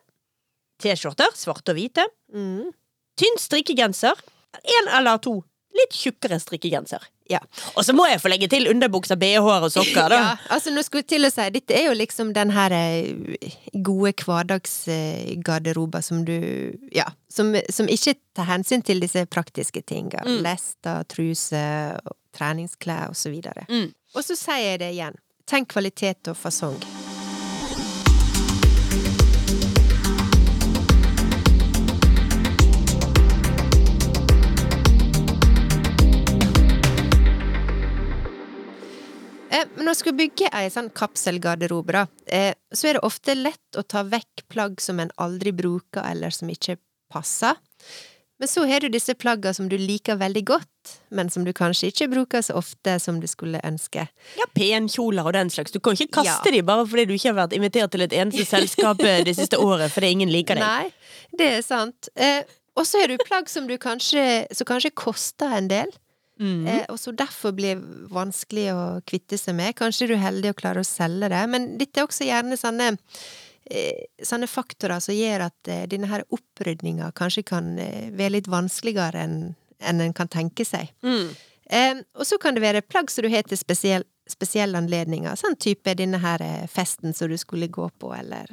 T-skjorter, svarte og hvite, Mm. tynn strikkegenser, en eller to litt tjukkere strikkegenser. Ja. Og så må jeg få legge til underbukser, BH-er og sokker, da. Ja, altså nå skulle jeg til å si Dette er jo liksom den her eh, gode hverdagsgarderoba som du Ja, som, som ikke tar hensyn til disse praktiske tinga. Mm. Lester, truser, treningsklær og så videre. Mm. Og så sier jeg det igjen. Tenk kvalitet og fasong. Eh, Men når du skal bygge ei sånn kapselgarderobe, da, eh, så er det ofte lett å ta vekk plagg som en aldri bruker, eller som ikke passer. Men så har du disse plagga som du liker veldig godt, men som du kanskje ikke bruker så ofte som du skulle ønske. Ja, penkjoler og den slags. Du kan ikke kaste Ja. de bare fordi du ikke har vært invitert til et eneste selskap eh, det siste året fordi ingen liker deg. Nei, det er sant. Eh, og så har du plagg som du kanskje, som kanskje koster en del, Mm. eh, og så derfor blir vanskelig å kvitte seg med. Kanskje du er heldig og klarer å selge det, men dette er også gjerne sånne eh, Sånne faktorer som gjør at eh, denne her opprydninga kanskje kan eh, være litt vanskeligere enn en, en kan tenke seg. Mm. Eh, og så kan det være plagg som du har til spesiell, spesielle anledninger. Sånn type denne her festen som du skulle gå på, eller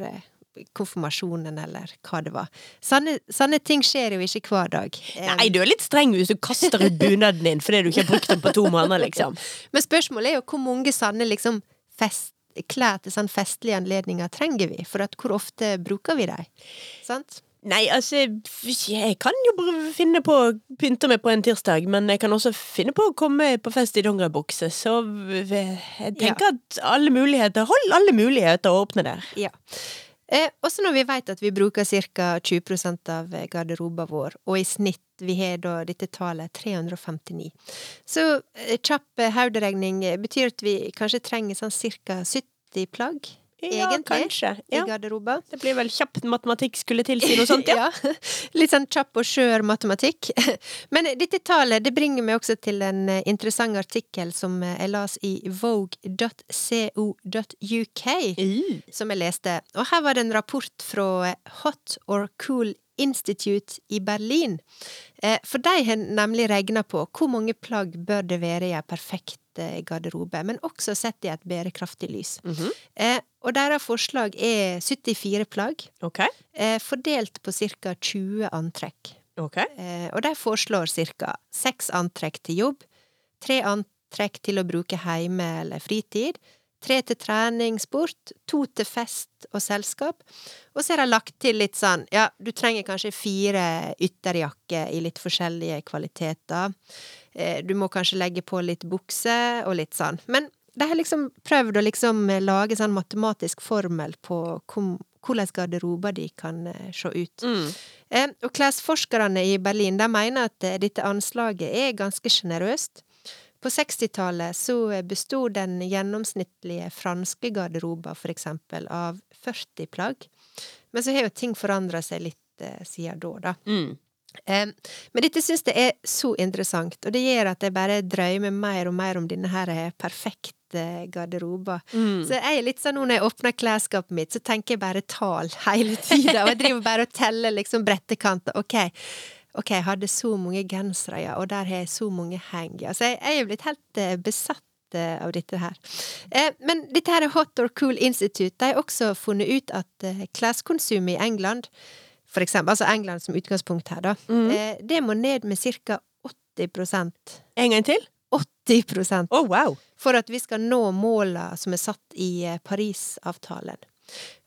konfirmasjonen, eller hva det var. Sånne, sånne ting skjer jo ikke hver dag. Eh, Nei, du er litt streng hvis du kaster ut bunaden din fordi du ikke har brukt den på to måneder, liksom. Men spørsmålet er jo hvor mange sånne liksom fest, klær til sånn festlige anledninger trenger vi? For at hvor ofte bruker vi dem? Sant? Nei, altså, jeg kan jo finne på å pynte meg på en tirsdag, men jeg kan også finne på å komme på fest i dongeribukse, så jeg tenker at alle muligheter Hold alle muligheter åpne der. Ja. Eh, også når vi vet at vi bruker ca. 20% av garderoben vår, og i snitt vi har da dette tallet 359. Så eh, kjapp eh, hoderegning eh, betyr at vi kanskje trenger sånn ca. 70 plagg, Ja, egentlig, kanskje. i Ja. garderoben. Det blir vel kjapt matematikk skulle tilsi noe sånt, ja. ja. Litt sånn kjapp og skjør matematikk. Men dette tallet det bringer meg også til en eh, interessant artikkel som eh, jeg las i vogue.co.uk som jeg leste. Og her var det en rapport fra Hot or Cool Institute i Berlin. Eh, For de har nemlig regna på hvor mange plagg bør det være i en perfekt eh, garderobe, men også sett i et bærekraftig lys. Mhm. Eh, Og deres forslag er 74 plagg, okay. eh, fordelt på ca. 20 antrekk. Okay. Eh, Og de foreslår ca. seks antrekk til jobb, tre antrekk til å bruke hjemme eller fritid, tre til trening, sport, to til fest og selskap, og så er det lagt til litt sånn, ja, du trenger kanskje fire ytterjakker i litt forskjellige kvaliteter, eh, du må kanskje legge på litt bukse og litt sånn, men de har liksom prøvd å liksom lage sånn matematisk formel på hvordan garderober de kan eh, se ut. Mm. Eh, og klesforskerne i Berlin de mener at dette anslaget er ganske sjenerøst. På 60-tallet så bestod den gjennomsnittlige franske garderoben for eksempel av 40 plagg. Men så har jo ting forandra seg litt eh, siden da, da. Mm. Eh, men dette syns jeg er så interessant, og det gjør at jeg bare drømmer mer og mer om denne her perfekte garderoben. Mm. Så jeg er litt sånn nå når jeg åpner klesskapet mitt, så tenker jeg bare tall hele tida. Og jeg driver bare og teller liksom brettekanter. Ok, ok, jeg hadde så mange gensere, ja, og der har jeg så mange heng, ja. Så jeg, jeg er blitt helt eh, besatt eh, av dette her. Eh, men dette her er Hot or Cool Institute. De har også funnet ut at eh, kleskonsumet i England, for eksempel, altså England som utgangspunkt her, da, mm. eh, det må ned med ca. 80 En gang til? 80% Å, wow. for at vi skal nå måla som er satt i eh, Parisavtalen.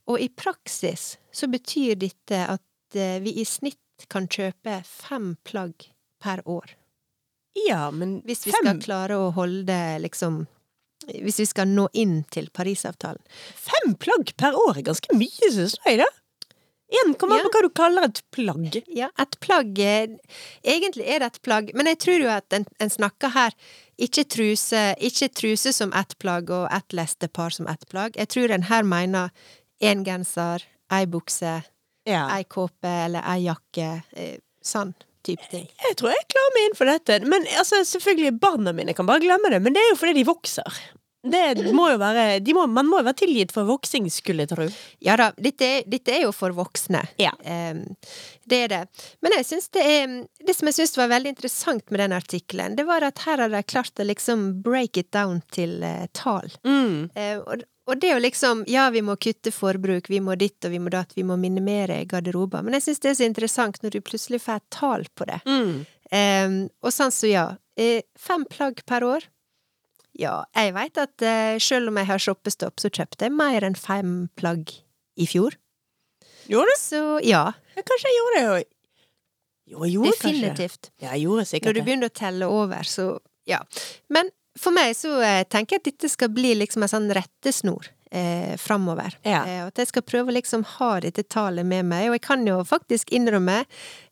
Og i praksis så betyr dette at eh, vi i snitt kan kjøpe fem plagg per år. Ja, men Hvis vi fem, skal klare å holde liksom Hvis vi skal nå inn til Parisavtalen. fem plagg per år er ganske mye, synes jeg, da. En kom an på hva du kaller et plagg. Ja, et plagg eh, Egentlig er det et plagg, men jeg tror jo at en, en snakker her ikke truse, ikke truse som ett plagg og ett lestepar som ett plagg. Jeg tror en her mener én genser, ei bukse, Ja. ei kåpe eller ei jakke. eh, Sånn type ting. Jeg tror jeg klarer meg inn for dette. Men altså, selvfølgelig, barna mine kan bare glemme det. Men det er jo fordi de vokser. Det må jo være de må, Man må jo være tilgitt for voksing, skulle jeg tro. Ja da, dette er, dette er jo for voksne. Ja. Em, det er det. Men jeg synes det er Det som jeg syns var veldig interessant med den artikkelen, det var at her har de klart å liksom break it down til uh, tall. Mm. Uh, og, og det er jo liksom Ja, vi må kutte forbruk, vi må ditt og vi må datt, vi må minimere garderober. Men jeg syns det er så interessant når du plutselig får et tall på det. Mm. Um, og sånn så, ja. Eh, fem plagg per år. Ja, jeg veit at uh, sjøl om jeg har shoppestopp, så kjøpte jeg mer enn fem plagg i fjor. Gjorde du? Så ja, Ja, kanskje jeg gjorde det jo. Jeg gjorde kanskje definitivt. Ja, jeg gjorde Når sikkert du begynner å telle over, så ja. Men for meg så eh, tenker jeg at dette skal bli liksom en sånn rettesnor eh, framover. Ja. Eh, at jeg skal prøve å liksom ha dette tallet med meg, og jeg kan jo faktisk innrømme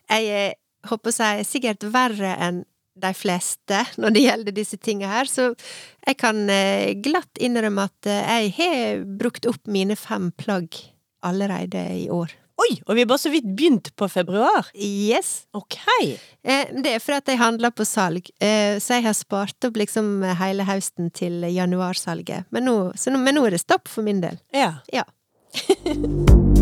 jeg er, håper å si, sikkert verre enn de fleste når det gjelder disse tinga her, så jeg kan eh, glatt innrømme at eh, jeg har brukt opp mine fem plagg allerede i år. Oi, og vi har bare så vidt begynt på februar. Yes! Ok. Eh, det er fordi at jeg handler på salg, eh, så jeg har spart opp liksom hele høsten til januarsalget. Men nå, så nå, men nå er det stopp for min del. Ja. Ja.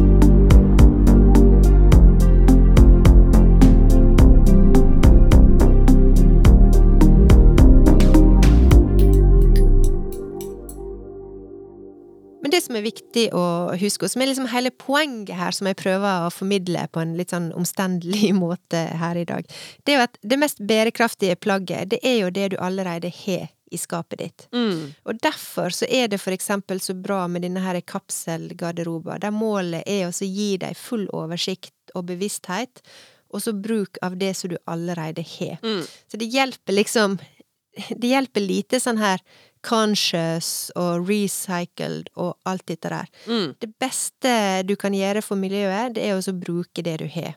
Men det som er viktig å huske, og som er liksom hele poenget her, som jeg prøver å formidle på en litt sånn omstendelig måte her i dag, det er jo at det mest bærekraftige plagget, det er jo det du allerede har i skapet ditt. Mm. Og derfor så er det for eksempel så bra med denne her kapselgarderoba, der målet er å gi deg full oversikt og bevissthet, og så bruk av det som du allerede har. Mm. Så det hjelper liksom Det hjelper lite sånn her conscious og recycled og alt dette der. Mm. Det beste du kan gjøre for miljøet, det er å bruke det du har.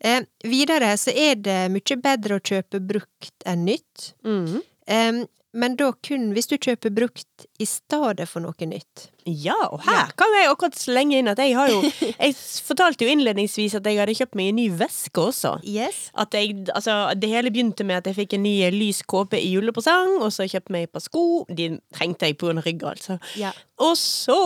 Eh, videre så er det mye bedre å kjøpe brukt enn nytt. Mm. Em, men da kun hvis du kjøper brukt i stedet for noe nytt. Ja, og her kan jeg akkurat slenge inn at jeg har jo Jeg fortalte jo innledningsvis at jeg hadde kjøpt meg en ny veske også. Yes. At jeg, altså, det hele begynte med at jeg fikk en ny lys kåpe i julepresang, og så kjøpte jeg meg et par sko. De trengte jeg på en rygg, altså. Ja. Og så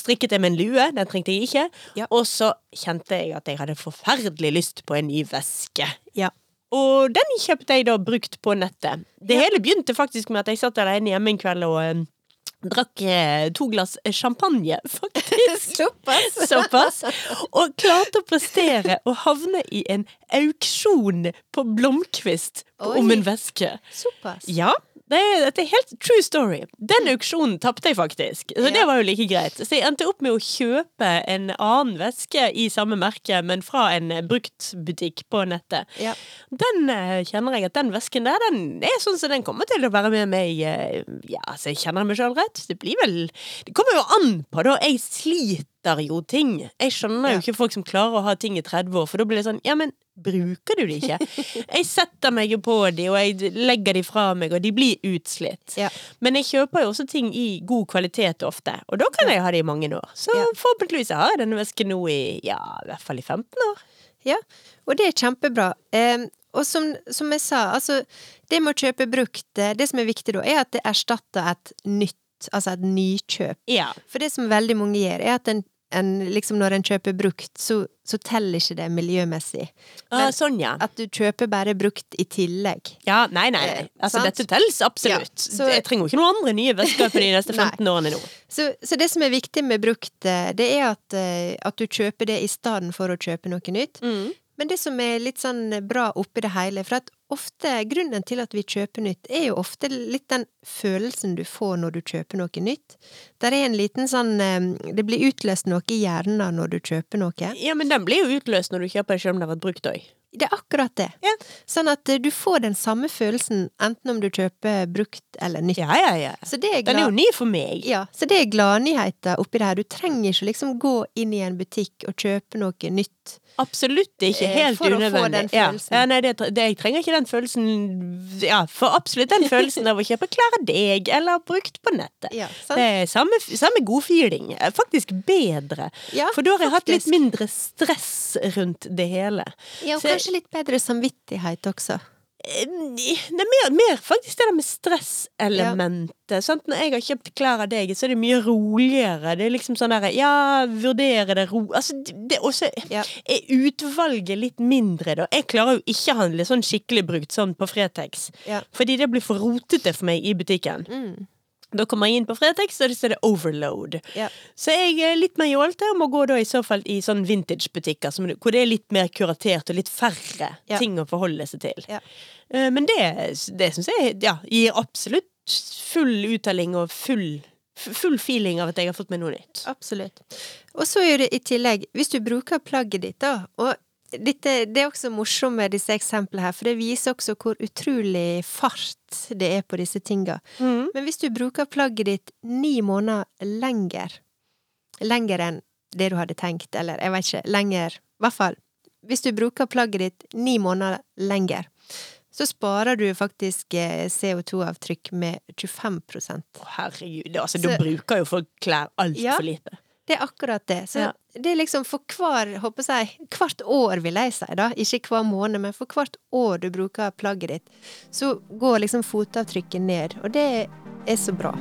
strikket jeg med en lue, den trengte jeg ikke. Ja. Og så kjente jeg at jeg hadde forferdelig lyst på en ny veske. Ja. Og den kjøpte jeg da brukt på nettet. Det Ja. hele begynte faktisk med at jeg satt alene hjemme en kveld og eh, drakk eh, to glass champagne, faktisk. Såpass. Såpass. Og klarte å prestere å havne i en auksjon på Blomkvist om en veske. Såpass. Ja, det er, dette er helt true story. Den auksjonen tapte jeg faktisk, så det var jo like greit. Så jeg endte opp med å kjøpe en annen veske i samme merke, men fra en bruktbutikk på nettet. Ja. Den eh, kjenner jeg at den vesken der, den er sånn som den kommer til å være med meg eh, Ja, altså, jeg kjenner meg sjøl rett. Det blir vel Det kommer jo an på, da. Jeg sliter jo ting. Jeg skjønner Ja. jo ikke folk som klarer å ha ting i 30 år, for da blir det sånn Ja, men bruker du de ikke? jeg setter meg jo på de, og jeg legger de fra meg, og de blir utslitt. Ja. Men jeg kjøper jo også ting i god kvalitet ofte, og da kan jeg ha de i mange år. Så Ja. forhåpentligvis har jeg denne vesken nå i ja, i hvert fall i 15 år. Ja, og det er kjempebra. Eh, og som, som jeg sa, altså, det med å kjøpe brukt, eh, det som er viktig da, er at det erstatter et nytt, altså et nykjøp. Ja. For det som veldig mange gjør, er at en, en liksom når en kjøper brukt, så, så teller ikke det miljømessig. Men uh, sånn, ja. at du kjøper bare brukt i tillegg. Ja, nei, nei, nei. Eh, Altså, dette teller absolutt. Ja, så- Jeg trenger jo ikke noen andre nye på de neste 15 årene nå. Så, så det som er viktig med brukt, eh, det er at, eh, at du kjøper det i stedet for å kjøpe noe nytt. Men det som er litt sånn bra oppi det hele, for at ofte, grunnen til at vi kjøper nytt, er jo ofte litt den følelsen du får når du kjøper noe nytt. Der er en liten sånn Det blir utløst noe i hjernen når du kjøper noe. Ja, men den blir jo utløst når du kjøper det selv om det har vært brukt òg. Det er akkurat det. Ja. Sånn at eh, du får den samme følelsen enten om du kjøper brukt eller nytt. Ja, ja, ja. Så det er Den er jo ny for meg. Ja, så det er gladnyheter oppi det her. Du trenger ikke liksom gå inn i en butikk og kjøpe noe nytt. Absolutt ikke Eh, helt for å få den følelsen. Ja, nei, det, det, jeg trenger ikke den følelsen Ja, for absolutt den følelsen av å kjøpe klær deg, eller brukt på nettet. Ja? Det er samme, samme godfeeling. Eh, Faktisk bedre. Ja, For da har jeg hatt litt mindre stress rundt det hele. Ja, og Så- kanskje litt bedre samvittighet også. Det er mer, mer faktisk det der med stresselementet. sant? Når jeg har kjøpt klær av deg, så er det mye roligere. Det er liksom sånn derre Ja, vurdere det ro... Altså, det det er også Ja. er utvalget litt mindre, da. Jeg klarer jo ikke å handle sånn skikkelig brukt sånn på Fretex. Ja. Fordi det blir for rotete for meg i butikken. Mm. Da kommer jeg inn på Fretex, og det står det overload. Ja. Så jeg er litt mer jålete og må gå da i så fall i sånn vintagebutikker som- hvor det er litt mer kuratert og litt færre Ja. ting å forholde seg til. Ja. Eh, Men det, det syns jeg ja, gir absolutt full uttelling og full, full feeling av at jeg har fått meg noe nytt. Absolutt. Og så er det i tillegg, hvis du bruker plagget ditt, da, og dette, det er også morsomt med disse eksemplene her, for det viser også hvor utrolig fart det er på disse tinga. Mm. Men hvis du bruker plagget ditt ni måneder lenger, lenger enn det du hadde tenkt, eller jeg vet ikke, lenger, i hvert fall, hvis du bruker plagget ditt ni måneder lenger, så sparer du faktisk eh, CO2-avtrykk med 25 Å, Herregud, altså, Så- da bruker jo folk klær altfor Ja. lite. Det er akkurat det. Så Ja. det er liksom for hver, håper jeg, hvert år vil jeg si da, ikke hver måned, men for hvert år du bruker plagget ditt, så går liksom fotavtrykket ned, og det er så bra.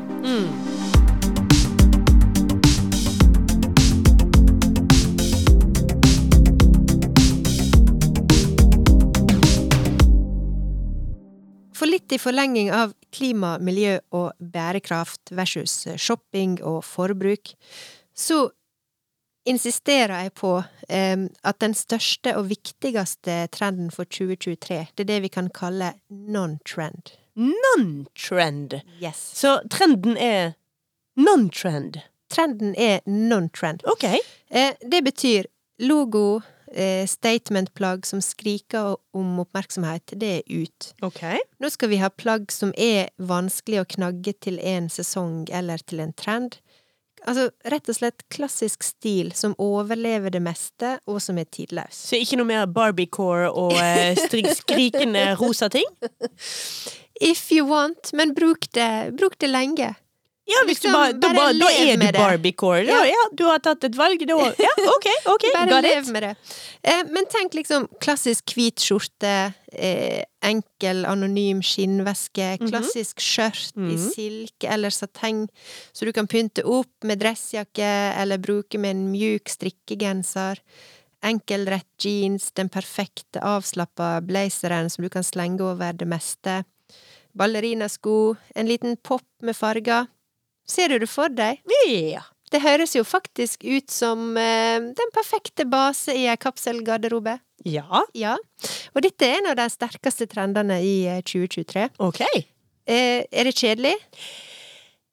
For litt i forlenging av klima, miljø og bærekraft versus shopping og forbruk, så insisterer jeg på um, at den største og viktigste trenden for 2023, det er det vi kan kalle non-trend. Non-trend. Yes. Så trenden er non-trend. Trenden er non-trend. Ok. Eh, det betyr logo, eh, statement-plagg som skriker om oppmerksomhet, det er ut. Ok. Nå skal vi ha plagg som er vanskelig å knagge til en sesong eller til en trend. Altså rett og slett klassisk stil som overlever det meste, og som er tidløs. Så ikke noe mer Barbiecore og eh, skrikende rosa ting? If you want, men bruk det, bruk det lenge. Ja, hvis Liksom, du bare, da, bare bare, da er du Barbie-core. Ja. Ja. du har tatt et valg, da. Ja, ok, ok. Bare lev med det. Eh, men tenk liksom klassisk hvit skjorte, eh, enkel, anonym skinnveske, klassisk skjørt i Mhm. silke eller sateng, så du kan pynte opp med dressjakke eller bruke med en mjuk strikkegenser. Enkel, rett jeans, den perfekte avslappa blazeren som du kan slenge over det meste. Ballerinasko, en liten pop med farger. Ser du det for deg? Ja. Det høres jo faktisk ut som eh, den perfekte base i ei kapselgarderobe. ja. Ja. Og dette er en av de sterkeste trendene i eh, 2023. Ok. Eh, er det kjedelig?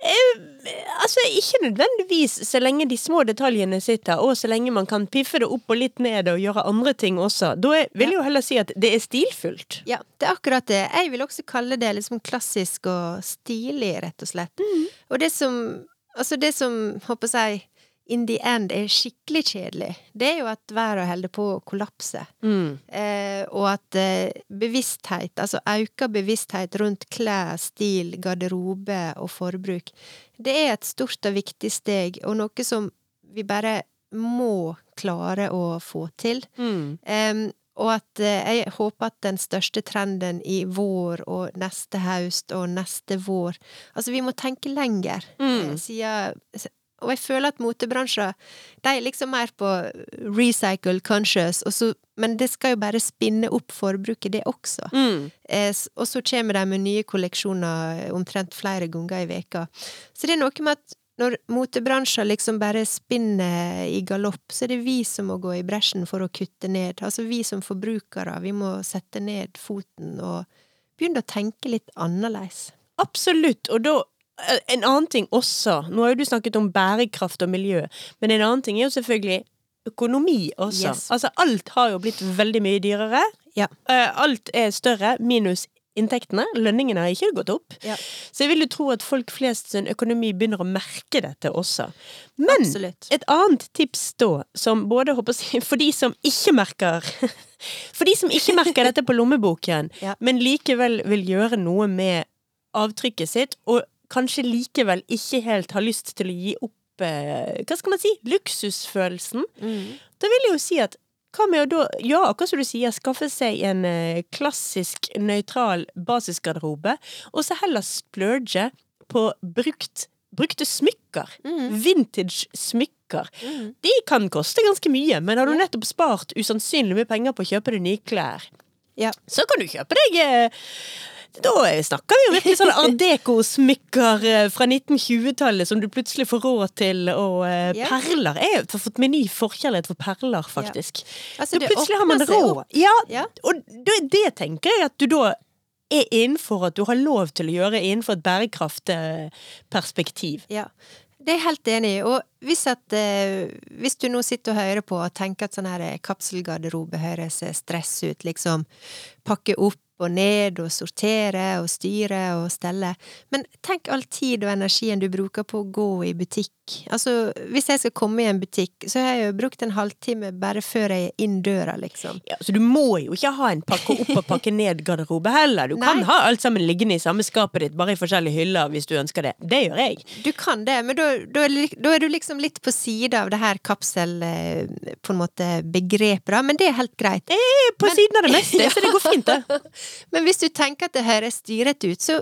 Altså, ikke nødvendigvis så lenge de små detaljene sitter, og så lenge man kan piffe det opp og litt ned og gjøre andre ting også. Da vil jeg jo heller si at det er stilfullt. Ja, det er akkurat det. Jeg vil også kalle det liksom klassisk og stilig, rett og slett. Og det som Altså, det som, håper jeg, in the end er skikkelig kjedelig, det er jo at verden holder på å kollapse. Eh, og at eh, bevissthet, altså auka bevissthet rundt klær, stil, garderobe og forbruk, det er et stort og viktig steg, og noe som vi bare må klare å få til. Em, og at eh, jeg håper at den største trenden i vår og neste høst og neste vår Altså, vi må tenke lenger, Mm. eh, siden Og jeg føler at motebransjer de er liksom mer på recycle conscious, så, men det skal jo bare spinne opp forbruket, det også. Mm. Eh, og så kommer de med nye kolleksjoner omtrent flere ganger i veka. Så det er noe med at når motebransjer liksom bare spinner i galopp, så er det vi som må gå i bresjen for å kutte ned. Altså vi som forbrukere, vi må sette ned foten og begynne å tenke litt annerledes. Absolutt, og da en annen ting også, nå har jo du snakket om bærekraft og miljø, men en annen ting er jo selvfølgelig økonomi også. Yes. Altså alt har jo blitt veldig mye dyrere. Ja. Eh, Alt er større, minus inntektene. Lønningene har ikke gått opp. Ja. Så jeg vil jo tro at folk flest sin økonomi begynner å merke dette også. Men Absolutt. et annet tips da, som både håper for de som ikke merker For de som ikke merker dette på lommeboken, Ja. men likevel vil gjøre noe med avtrykket sitt, og kanskje likevel ikke helt har lyst til å gi opp eh, Hva skal man si? Luksusfølelsen. Mm. Da vil jeg jo si at hva med å da, ja, akkurat som du sier, skaffe seg en eh, klassisk, nøytral basisgarderobe, og så heller splurge på brukt, brukte smykker. Vintage smykker. De kan koste ganske mye, men har du nettopp spart usannsynlig mye penger på å kjøpe deg nye klær, Ja. så kan du kjøpe deg eh, da snakker vi jo virkelig sånne art deco-smykker eh, fra 1920-tallet som du plutselig får råd til, og eh, perler. Jeg har fått min ny forkjærlighet for perler, faktisk. Altså, da plutselig har man råd. Ja, og det, det tenker jeg at du da er innenfor at du har lov til å gjøre innenfor et bærekraftperspektiv. Ja, det er jeg helt enig i. Og hvis, at, eh, hvis du nå sitter og hører på og tenker at sånn her kapselgarderobe høres eh, stress ut, liksom pakke opp og ned og sortere og styre og stelle, men tenk all tid og energien du bruker på å gå i butikk. Altså, hvis jeg skal komme i en butikk, så har jeg jo brukt en halvtime bare før jeg er inn døra, liksom. Ja, så du må jo ikke ha en pakke opp og pakke ned-garderobe heller. Du kan ha alt sammen liggende i samme skapet ditt, bare i forskjellige hyller hvis du ønsker det. Det gjør jeg. Du kan det, men da, da, er da er du liksom litt på sida av det her kapsel, eh, på en måte, begrepet, da, men det er helt greit. Jeg er på siden av det meste, så det går fint, det. Men hvis du tenker at det høres styrete ut, så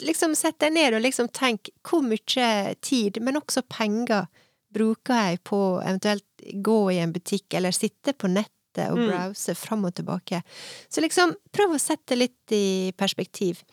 liksom sett deg ned og liksom tenk hvor mye tid, men også penger, bruker jeg på eventuelt gå i en butikk eller sitte på nettet og Mm. browse fram og tilbake. Så liksom prøv å sette litt i perspektiv.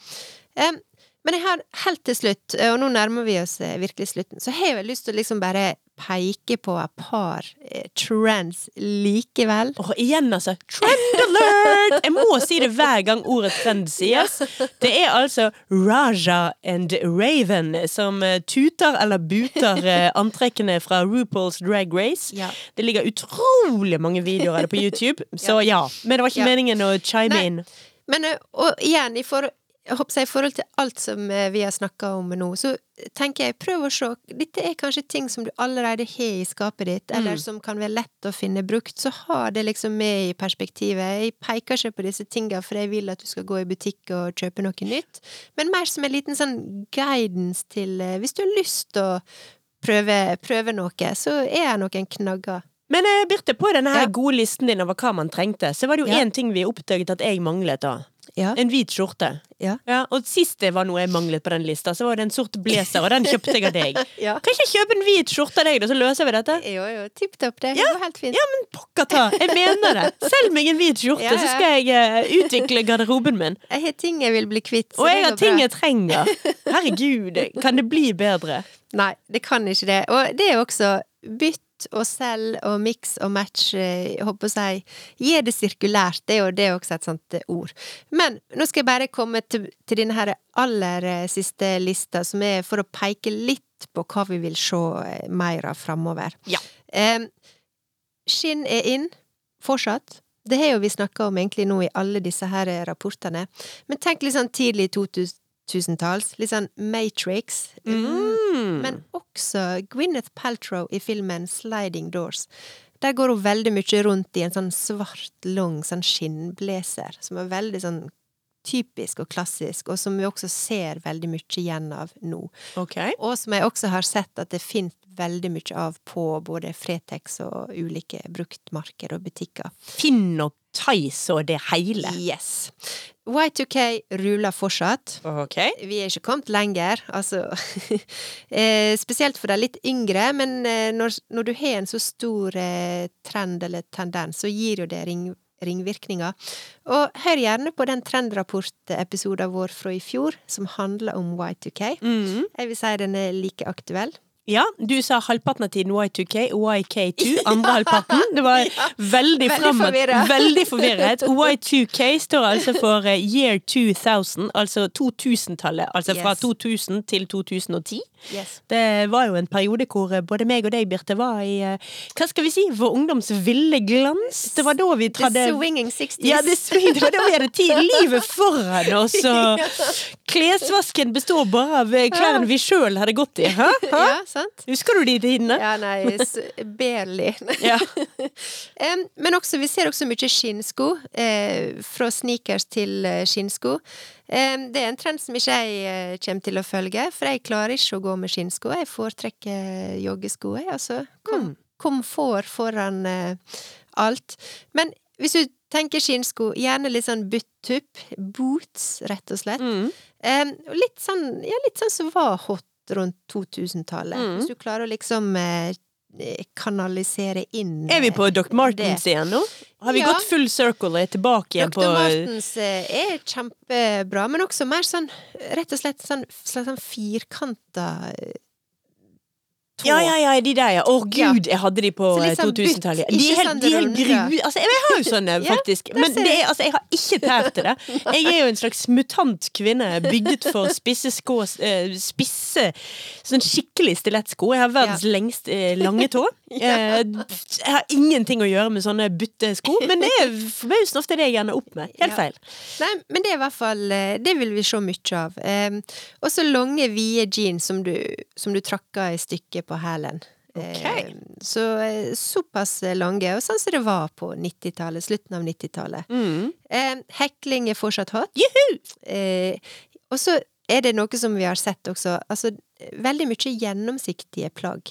Um, men jeg har helt til slutt, og nå nærmer vi oss eh, virkelig slutten, så har jeg vel lyst til å liksom bare peke på et par eh, trends likevel. Og igjen, altså. Trend alert! Jeg må si det hver gang ordet trend sies. Det er altså Raja and Raven som eh, tuter eller buter eh, antrekkene fra RuPaul's Drag Race. Ja. Det ligger utrolig mange videoer av det på YouTube, så ja. Men det var ikke Ja. meningen å chime Nei. inn. Men og igjen, i, for, jeg håper jeg, i forhold til alt som eh, vi har snakka om nå, så tenker jeg prøv å se. Dette er kanskje ting som du allerede har i skapet ditt, eller Mm. som kan være lett å finne brukt. Så ha det liksom med i perspektivet. Jeg peker ikke på disse tinga for jeg vil at du skal gå i butikk og kjøpe noe nytt, men mer som en liten sånn guidance til eh, Hvis du har lyst til å prøve, prøve noe, så er det noen knagger. Men eh, Birte, på denne her Ja. gode listen din over hva man trengte, så var det jo Ja. ting vi oppdaget at jeg manglet da. Ja. En hvit skjorte. Ja. og sist det var noe jeg manglet på den lista, så var det en sort blazer, og den kjøpte jeg av deg. Ja. Kan ikke jeg kjøpe en hvit skjorte av deg, da, så løser vi dette? Jo, jo, tipp topp, det. Ja, går helt fint. Ja, men pokker ta! Jeg mener det! Selg meg en hvit skjorte, Ja, ja. så skal jeg uh, utvikle garderoben min. Jeg har ting jeg vil bli kvitt. Og jeg har ting bra. jeg trenger. Herregud, kan det bli bedre? Nei, det kan ikke det. Og det er også bytt og selg og mix og match, eh, jeg håper å si. Gi det sirkulært, det er jo det er også et sånt eh, ord. Men nå skal jeg bare komme til, til denne her aller eh, siste lista, som er for å peke litt på hva vi vil se mer av framover. Ja. Eh, skinn er inn, fortsatt. Det har jo vi snakka om egentlig nå i alle disse her rapportene. Men tenk litt sånn tidlig 2000-talls. Litt sånn Matrix. Mm. Men også Gwyneth Paltrow i filmen Sliding Doors. Der går hun veldig mye rundt i en sånn svart, lang sånn skinnblazer, som er veldig sånn typisk og klassisk, og som vi også ser veldig mye igjen av nå. Okay. Og som jeg også har sett at det finnes veldig mye av på både Fretex og ulike bruktmarkeder og butikker. Finn og Tice og det hele. Yes. Y2K ruler fortsatt. Okay. Vi er ikke kommet lenger, altså eh, Spesielt for de litt yngre, men eh, når, når du har en så stor eh, trend eller tendens, så gir jo det ring, ringvirkninger. Og hør gjerne på den trendrapport-episoden vår fra i fjor, som handler om Y2K. Mm. Jeg vil si den er like aktuell. Ja, du sa halvparten av tiden Y2K, YK2, andre halvparten. Det var veldig forvirret. Veldig forvirret. Y2K står altså for eh, year 2000, altså 2000-tallet. Altså fra 2000 til 2010. Yes. Det var jo en periode hvor eh, både meg og deg, Birte, var i eh, Hva skal vi si? Vår ungdoms ville glans. Det var da vi The swinging 60s. ja, det, det var da vi hadde tid, livet foran oss, og klesvasken består bare av eh, klærne vi sjøl hadde gått i. Hæ? Hæ? ja, sant? Husker du de tidene? Ja, nei, barely. Ja. Men også, vi ser også mye skinnsko. Eh, fra sneakers til skinnsko. Det er en trend som ikke jeg eh, kommer til å følge, for jeg klarer ikke å gå med skinnsko. Jeg foretrekker joggesko, jeg, altså. Kom, komfort foran eh, alt. Men hvis du tenker skinnsko, gjerne litt sånn butt-tupp. Boots, rett og slett. Mm. Eh, litt sånn, ja, litt sånn som var hot rundt 2000-tallet. Mm. Hvis du klarer å liksom eh, kanalisere inn Er vi på Dr. Doc Martens det. igjen nå? Har vi Ja. gått full circle og er tilbake igjen Dr. på Martens eh, er kjempebra, men også mer sånn rett og slett sånn, slags sånn firkanta eh, tå. Ja, ja, ja, de der, ja. Å oh, gud, jeg hadde de på eh, sånn 2000-tallet. De er helt, sånn de er helt gru... Altså, jeg har jo sånne, Ja, faktisk. der Men det er, altså, jeg har ikke tær til det. Jeg er jo en slags mutant kvinne, bygget for spisse sko eh, Spisse Sånn skikkelig stilettsko. Jeg har verdens lengst eh, lange tå. Jeg har ingenting å gjøre med sånne buttesko, men det er forbausende ofte det jeg ender opp med. Helt Ja. feil. Nei, men det er i hvert fall Det vil vi se mye av. Eh, også lange, vide jeans som du, som du trakker i stykker på hælen. Ok. Eh, så eh, såpass lange, og sånn som det var på 90-tallet, slutten av 90-tallet. Mm. Eh, hekling er fortsatt hot. Juhu! Eh, og så er det noe som vi har sett også, altså veldig mye gjennomsiktige plagg.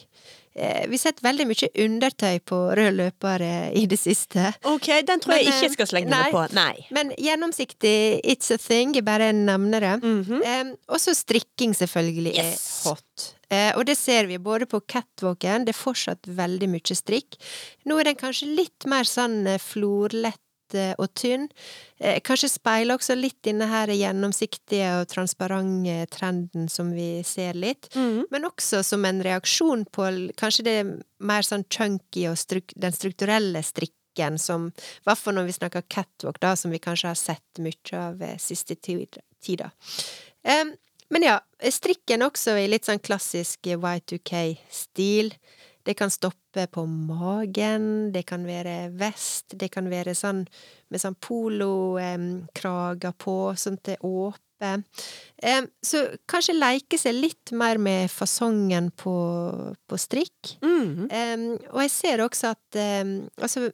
Eh, vi har sett veldig mye undertøy på rød løper i det siste. Ok, den tror jeg Men, ikke jeg skal slenge meg på. Nei. Men gjennomsiktig, it's a thing, jeg bare nevner det. Mhm. Eh, også strikking selvfølgelig Yes. er hot. Eh, og det ser vi både på catwalken, det er fortsatt veldig mye strikk. Nå er den kanskje litt mer sånn eh, florlett eh, og tynn. Kanskje speiler også litt denne her gjennomsiktige og transparente trenden som vi ser litt. Mm. Men også som en reaksjon på kanskje det mer sånn chunky og struk den strukturelle strikken som I hvert fall når vi snakker catwalk, da, som vi kanskje har sett mye av siste tid- tida. Em, men ja, strikken også i litt sånn klassisk Y2K-stil. Det kan stoppe på magen, det kan være vest, det kan være sånn med sånn polokrager på, sånn til åpe. Eh, så kanskje leke seg litt mer med fasongen på, på strikk. Mhm. eh, og jeg ser også at altså,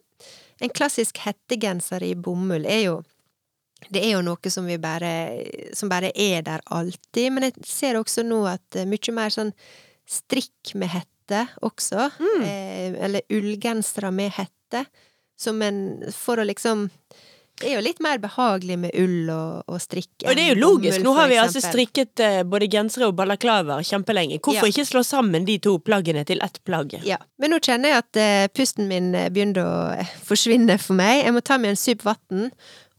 en klassisk hettegenser i bomull er jo det er jo noe som vi bare som bare er der alltid, men jeg ser også nå at eh, mye mer sånn strikk med hette også, Mm. eh, eller ullgensere med hette, som en for å liksom Det er jo litt mer behagelig med ull og, og strikk Og det er jo logisk. Nå har vi altså strikket eh, både gensere og balaklaver kjempelenge. Hvorfor Ja. ikke slå sammen de to plaggene til ett plagg? Ja, men nå kjenner jeg at eh, pusten min begynner å eh, forsvinne for meg. Jeg må ta meg en sup vann,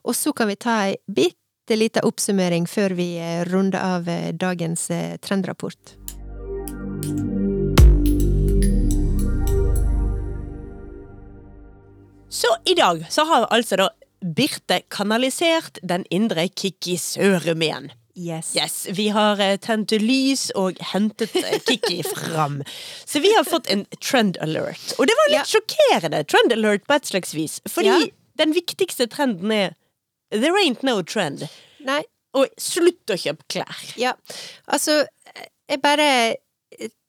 og så kan vi ta ei bitte lita oppsummering før vi eh, runder av eh, dagens eh, trendrapport. Så i dag så har altså da Birte kanalisert den indre Kikki Sørum igjen. Yes. Yes, Vi har tent lys og hentet Kikki fram. Så vi har fått en trend alert. Og det var litt Ja. sjokkerende trend alert på et slags vis. Fordi Ja. den viktigste trenden er There ain't no trend. Nei, Og slutt å kjøpe klær. ja. Altså, jeg bare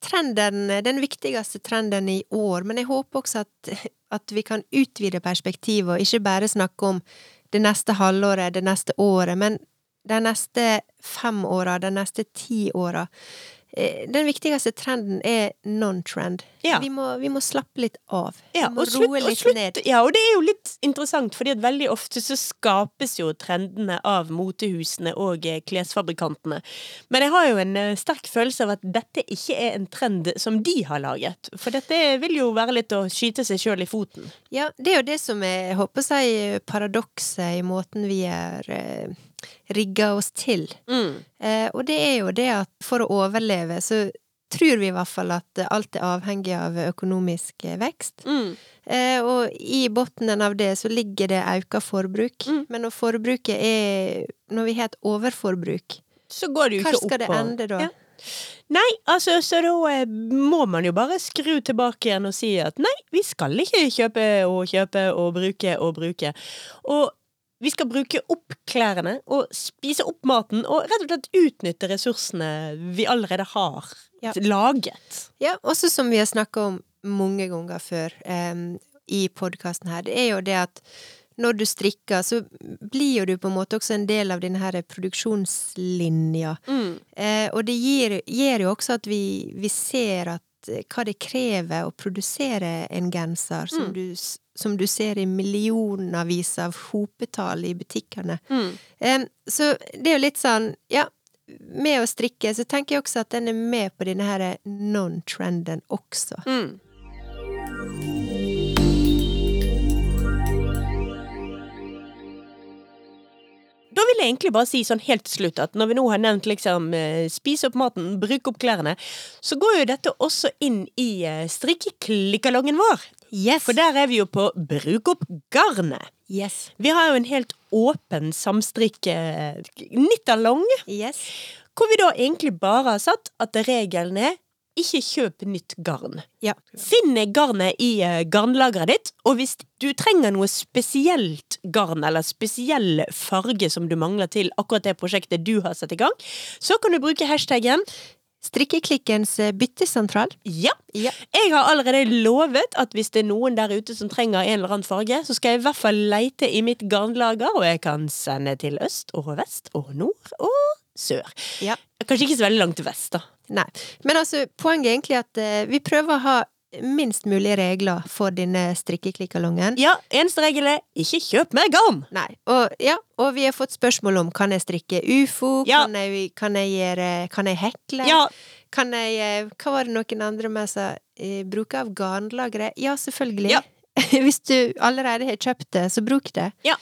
Trenden, den viktigste trenden i år, men jeg håper også at, at vi kan utvide perspektivet og ikke bare snakke om det neste halvåret, det neste året, men de neste fem åra, de neste ti åra. Eh, Den viktigste trenden er non-trend. Ja. Vi, vi må slappe litt av. Ja, vi må slutt, roe litt slutt, ned. ja, og det er jo litt interessant, fordi at veldig ofte så skapes jo trendene av motehusene og eh, klesfabrikantene. Men jeg har jo en eh, sterk følelse av at dette ikke er en trend som de har laget. For dette vil jo være litt å skyte seg sjøl i foten. Ja, det er jo det som jeg håper å si, paradokset i måten vi er rigga oss til. Eh, og det er jo det at for å overleve, så tror vi i hvert fall at alt er avhengig av økonomisk vekst. vekst. Eh, og i bunnen av det så ligger det auka forbruk. Mm. Men når forbruket er Når vi har et overforbruk, Så går det jo hvor ikke opp skal det ende da? Ja. Nei, altså, så da eh, må man jo bare skru tilbake igjen og si at nei, vi skal ikke kjøpe og kjøpe og bruke og bruke. Og vi skal bruke opp klærne og spise opp maten og rett og slett utnytte ressursene vi allerede har Ja. laget. Ja, også som vi har snakka om mange ganger før um, i podkasten her, det er jo det at når du strikker, så blir jo du på en måte også en del av denne her produksjonslinja. Eh, og det gir, gir, jo også at vi, vi ser at hva det krever å produsere en genser som, Mm. du, som du ser i millionavis av hopetall i butikkene. Mm. Um, så det er jo litt sånn, ja, med å strikke så tenker jeg også at den er med på denne her non-trenden også. Mm. Da vil jeg egentlig bare si sånn helt til slutt at når vi nå har nevnt liksom eh, spise opp maten, bruke opp klærne, så går jo dette også inn i eh, strikkeklikkalongen vår. Yes! For der er vi jo på bruk opp garnet. Yes. Vi har jo en helt åpen samstrikk eh, nittalong, Yes. hvor vi da egentlig bare har satt at regelen er ikke kjøp nytt garn. Ja. Finn garnet i eh, garnlageret ditt, og hvis du trenger noe spesielt garn eller spesiell farge som du mangler til akkurat det prosjektet du har satt i gang, så kan du bruke hashtaggen Strikkeklikkens eh, byttesentral. ja. Ja. Jeg har allerede lovet at hvis det er noen der ute som trenger en eller annen farge, så skal jeg i hvert fall leite i mitt garnlager, og jeg kan sende til øst og vest og nord og sør. Ja. Kanskje ikke så veldig langt til vest, da. Nei. Men altså, poenget er egentlig at eh, vi prøver å ha minst mulig regler for denne strikkeklikkalongen. Ja, eneste regel er ikke kjøp mer garn! Nei. Og, ja, og vi har fått spørsmål om kan jeg strikke ufo, Ja. kan, jeg, kan, jeg gjøre, kan jeg hekle, Ja, kan jeg eh, Hva var det noen andre med sa? Eh, av garnlagre? Ja, selvfølgelig. Ja. Hvis du allerede har kjøpt det, så bruk det. Ja.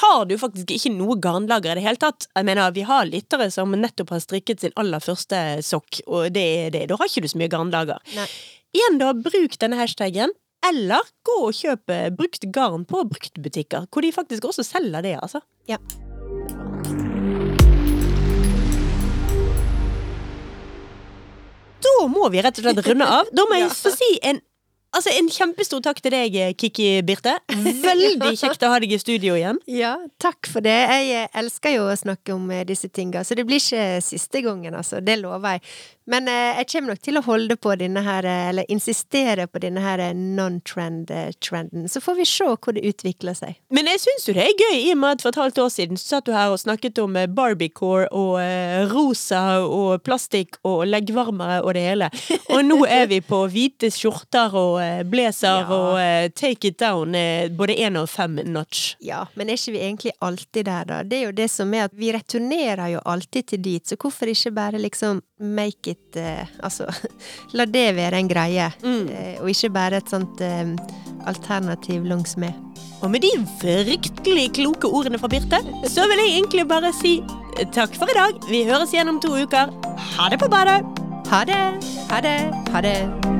har du faktisk ikke noe garnlager i det hele tatt? Jeg mener, Vi har lyttere som nettopp har strikket sin aller første sokk, og det er det. Da har ikke du så mye garnlager. Nei. Igjen da, bruk denne hashtaggen, eller gå og kjøp eh, brukt garn på bruktbutikker, hvor de faktisk også selger det, altså. Ja. Da må vi rett og slett runde av. Da må jeg få si en Altså, En kjempestor takk til deg, Kikki Birte. Veldig kjekt å ha deg i studio igjen. Ja, takk for det. Jeg elsker jo å snakke om eh, disse tinga, så det blir ikke siste gangen, altså. Det lover jeg. Men eh, jeg kommer nok til å holde på denne her, eh, eller insistere på denne her eh, non-trend-trenden. Så får vi se hvor det utvikler seg. Men jeg syns jo det er gøy, i og med at for et halvt år siden så satt du her og snakket om eh, barbiecore og eh, rosa og plastikk og leggvarmere og det hele. Og nå er vi på hvite skjorter og eh, blazer Ja. og eh, take it down eh, både én og fem notch. Ja, men er ikke vi egentlig alltid der, da? Det er jo det som er at vi returnerer jo alltid til dit, så hvorfor ikke bare liksom make it uh, Altså, la det være en greie, Mm. uh, og ikke bare et sånt eh, alternativ langs med. Og med de fryktelig kloke ordene fra Birte, så vil jeg egentlig bare si takk for i dag. Vi høres igjen om to uker. Ha det på badet! Ha det! Ha det! Ha det!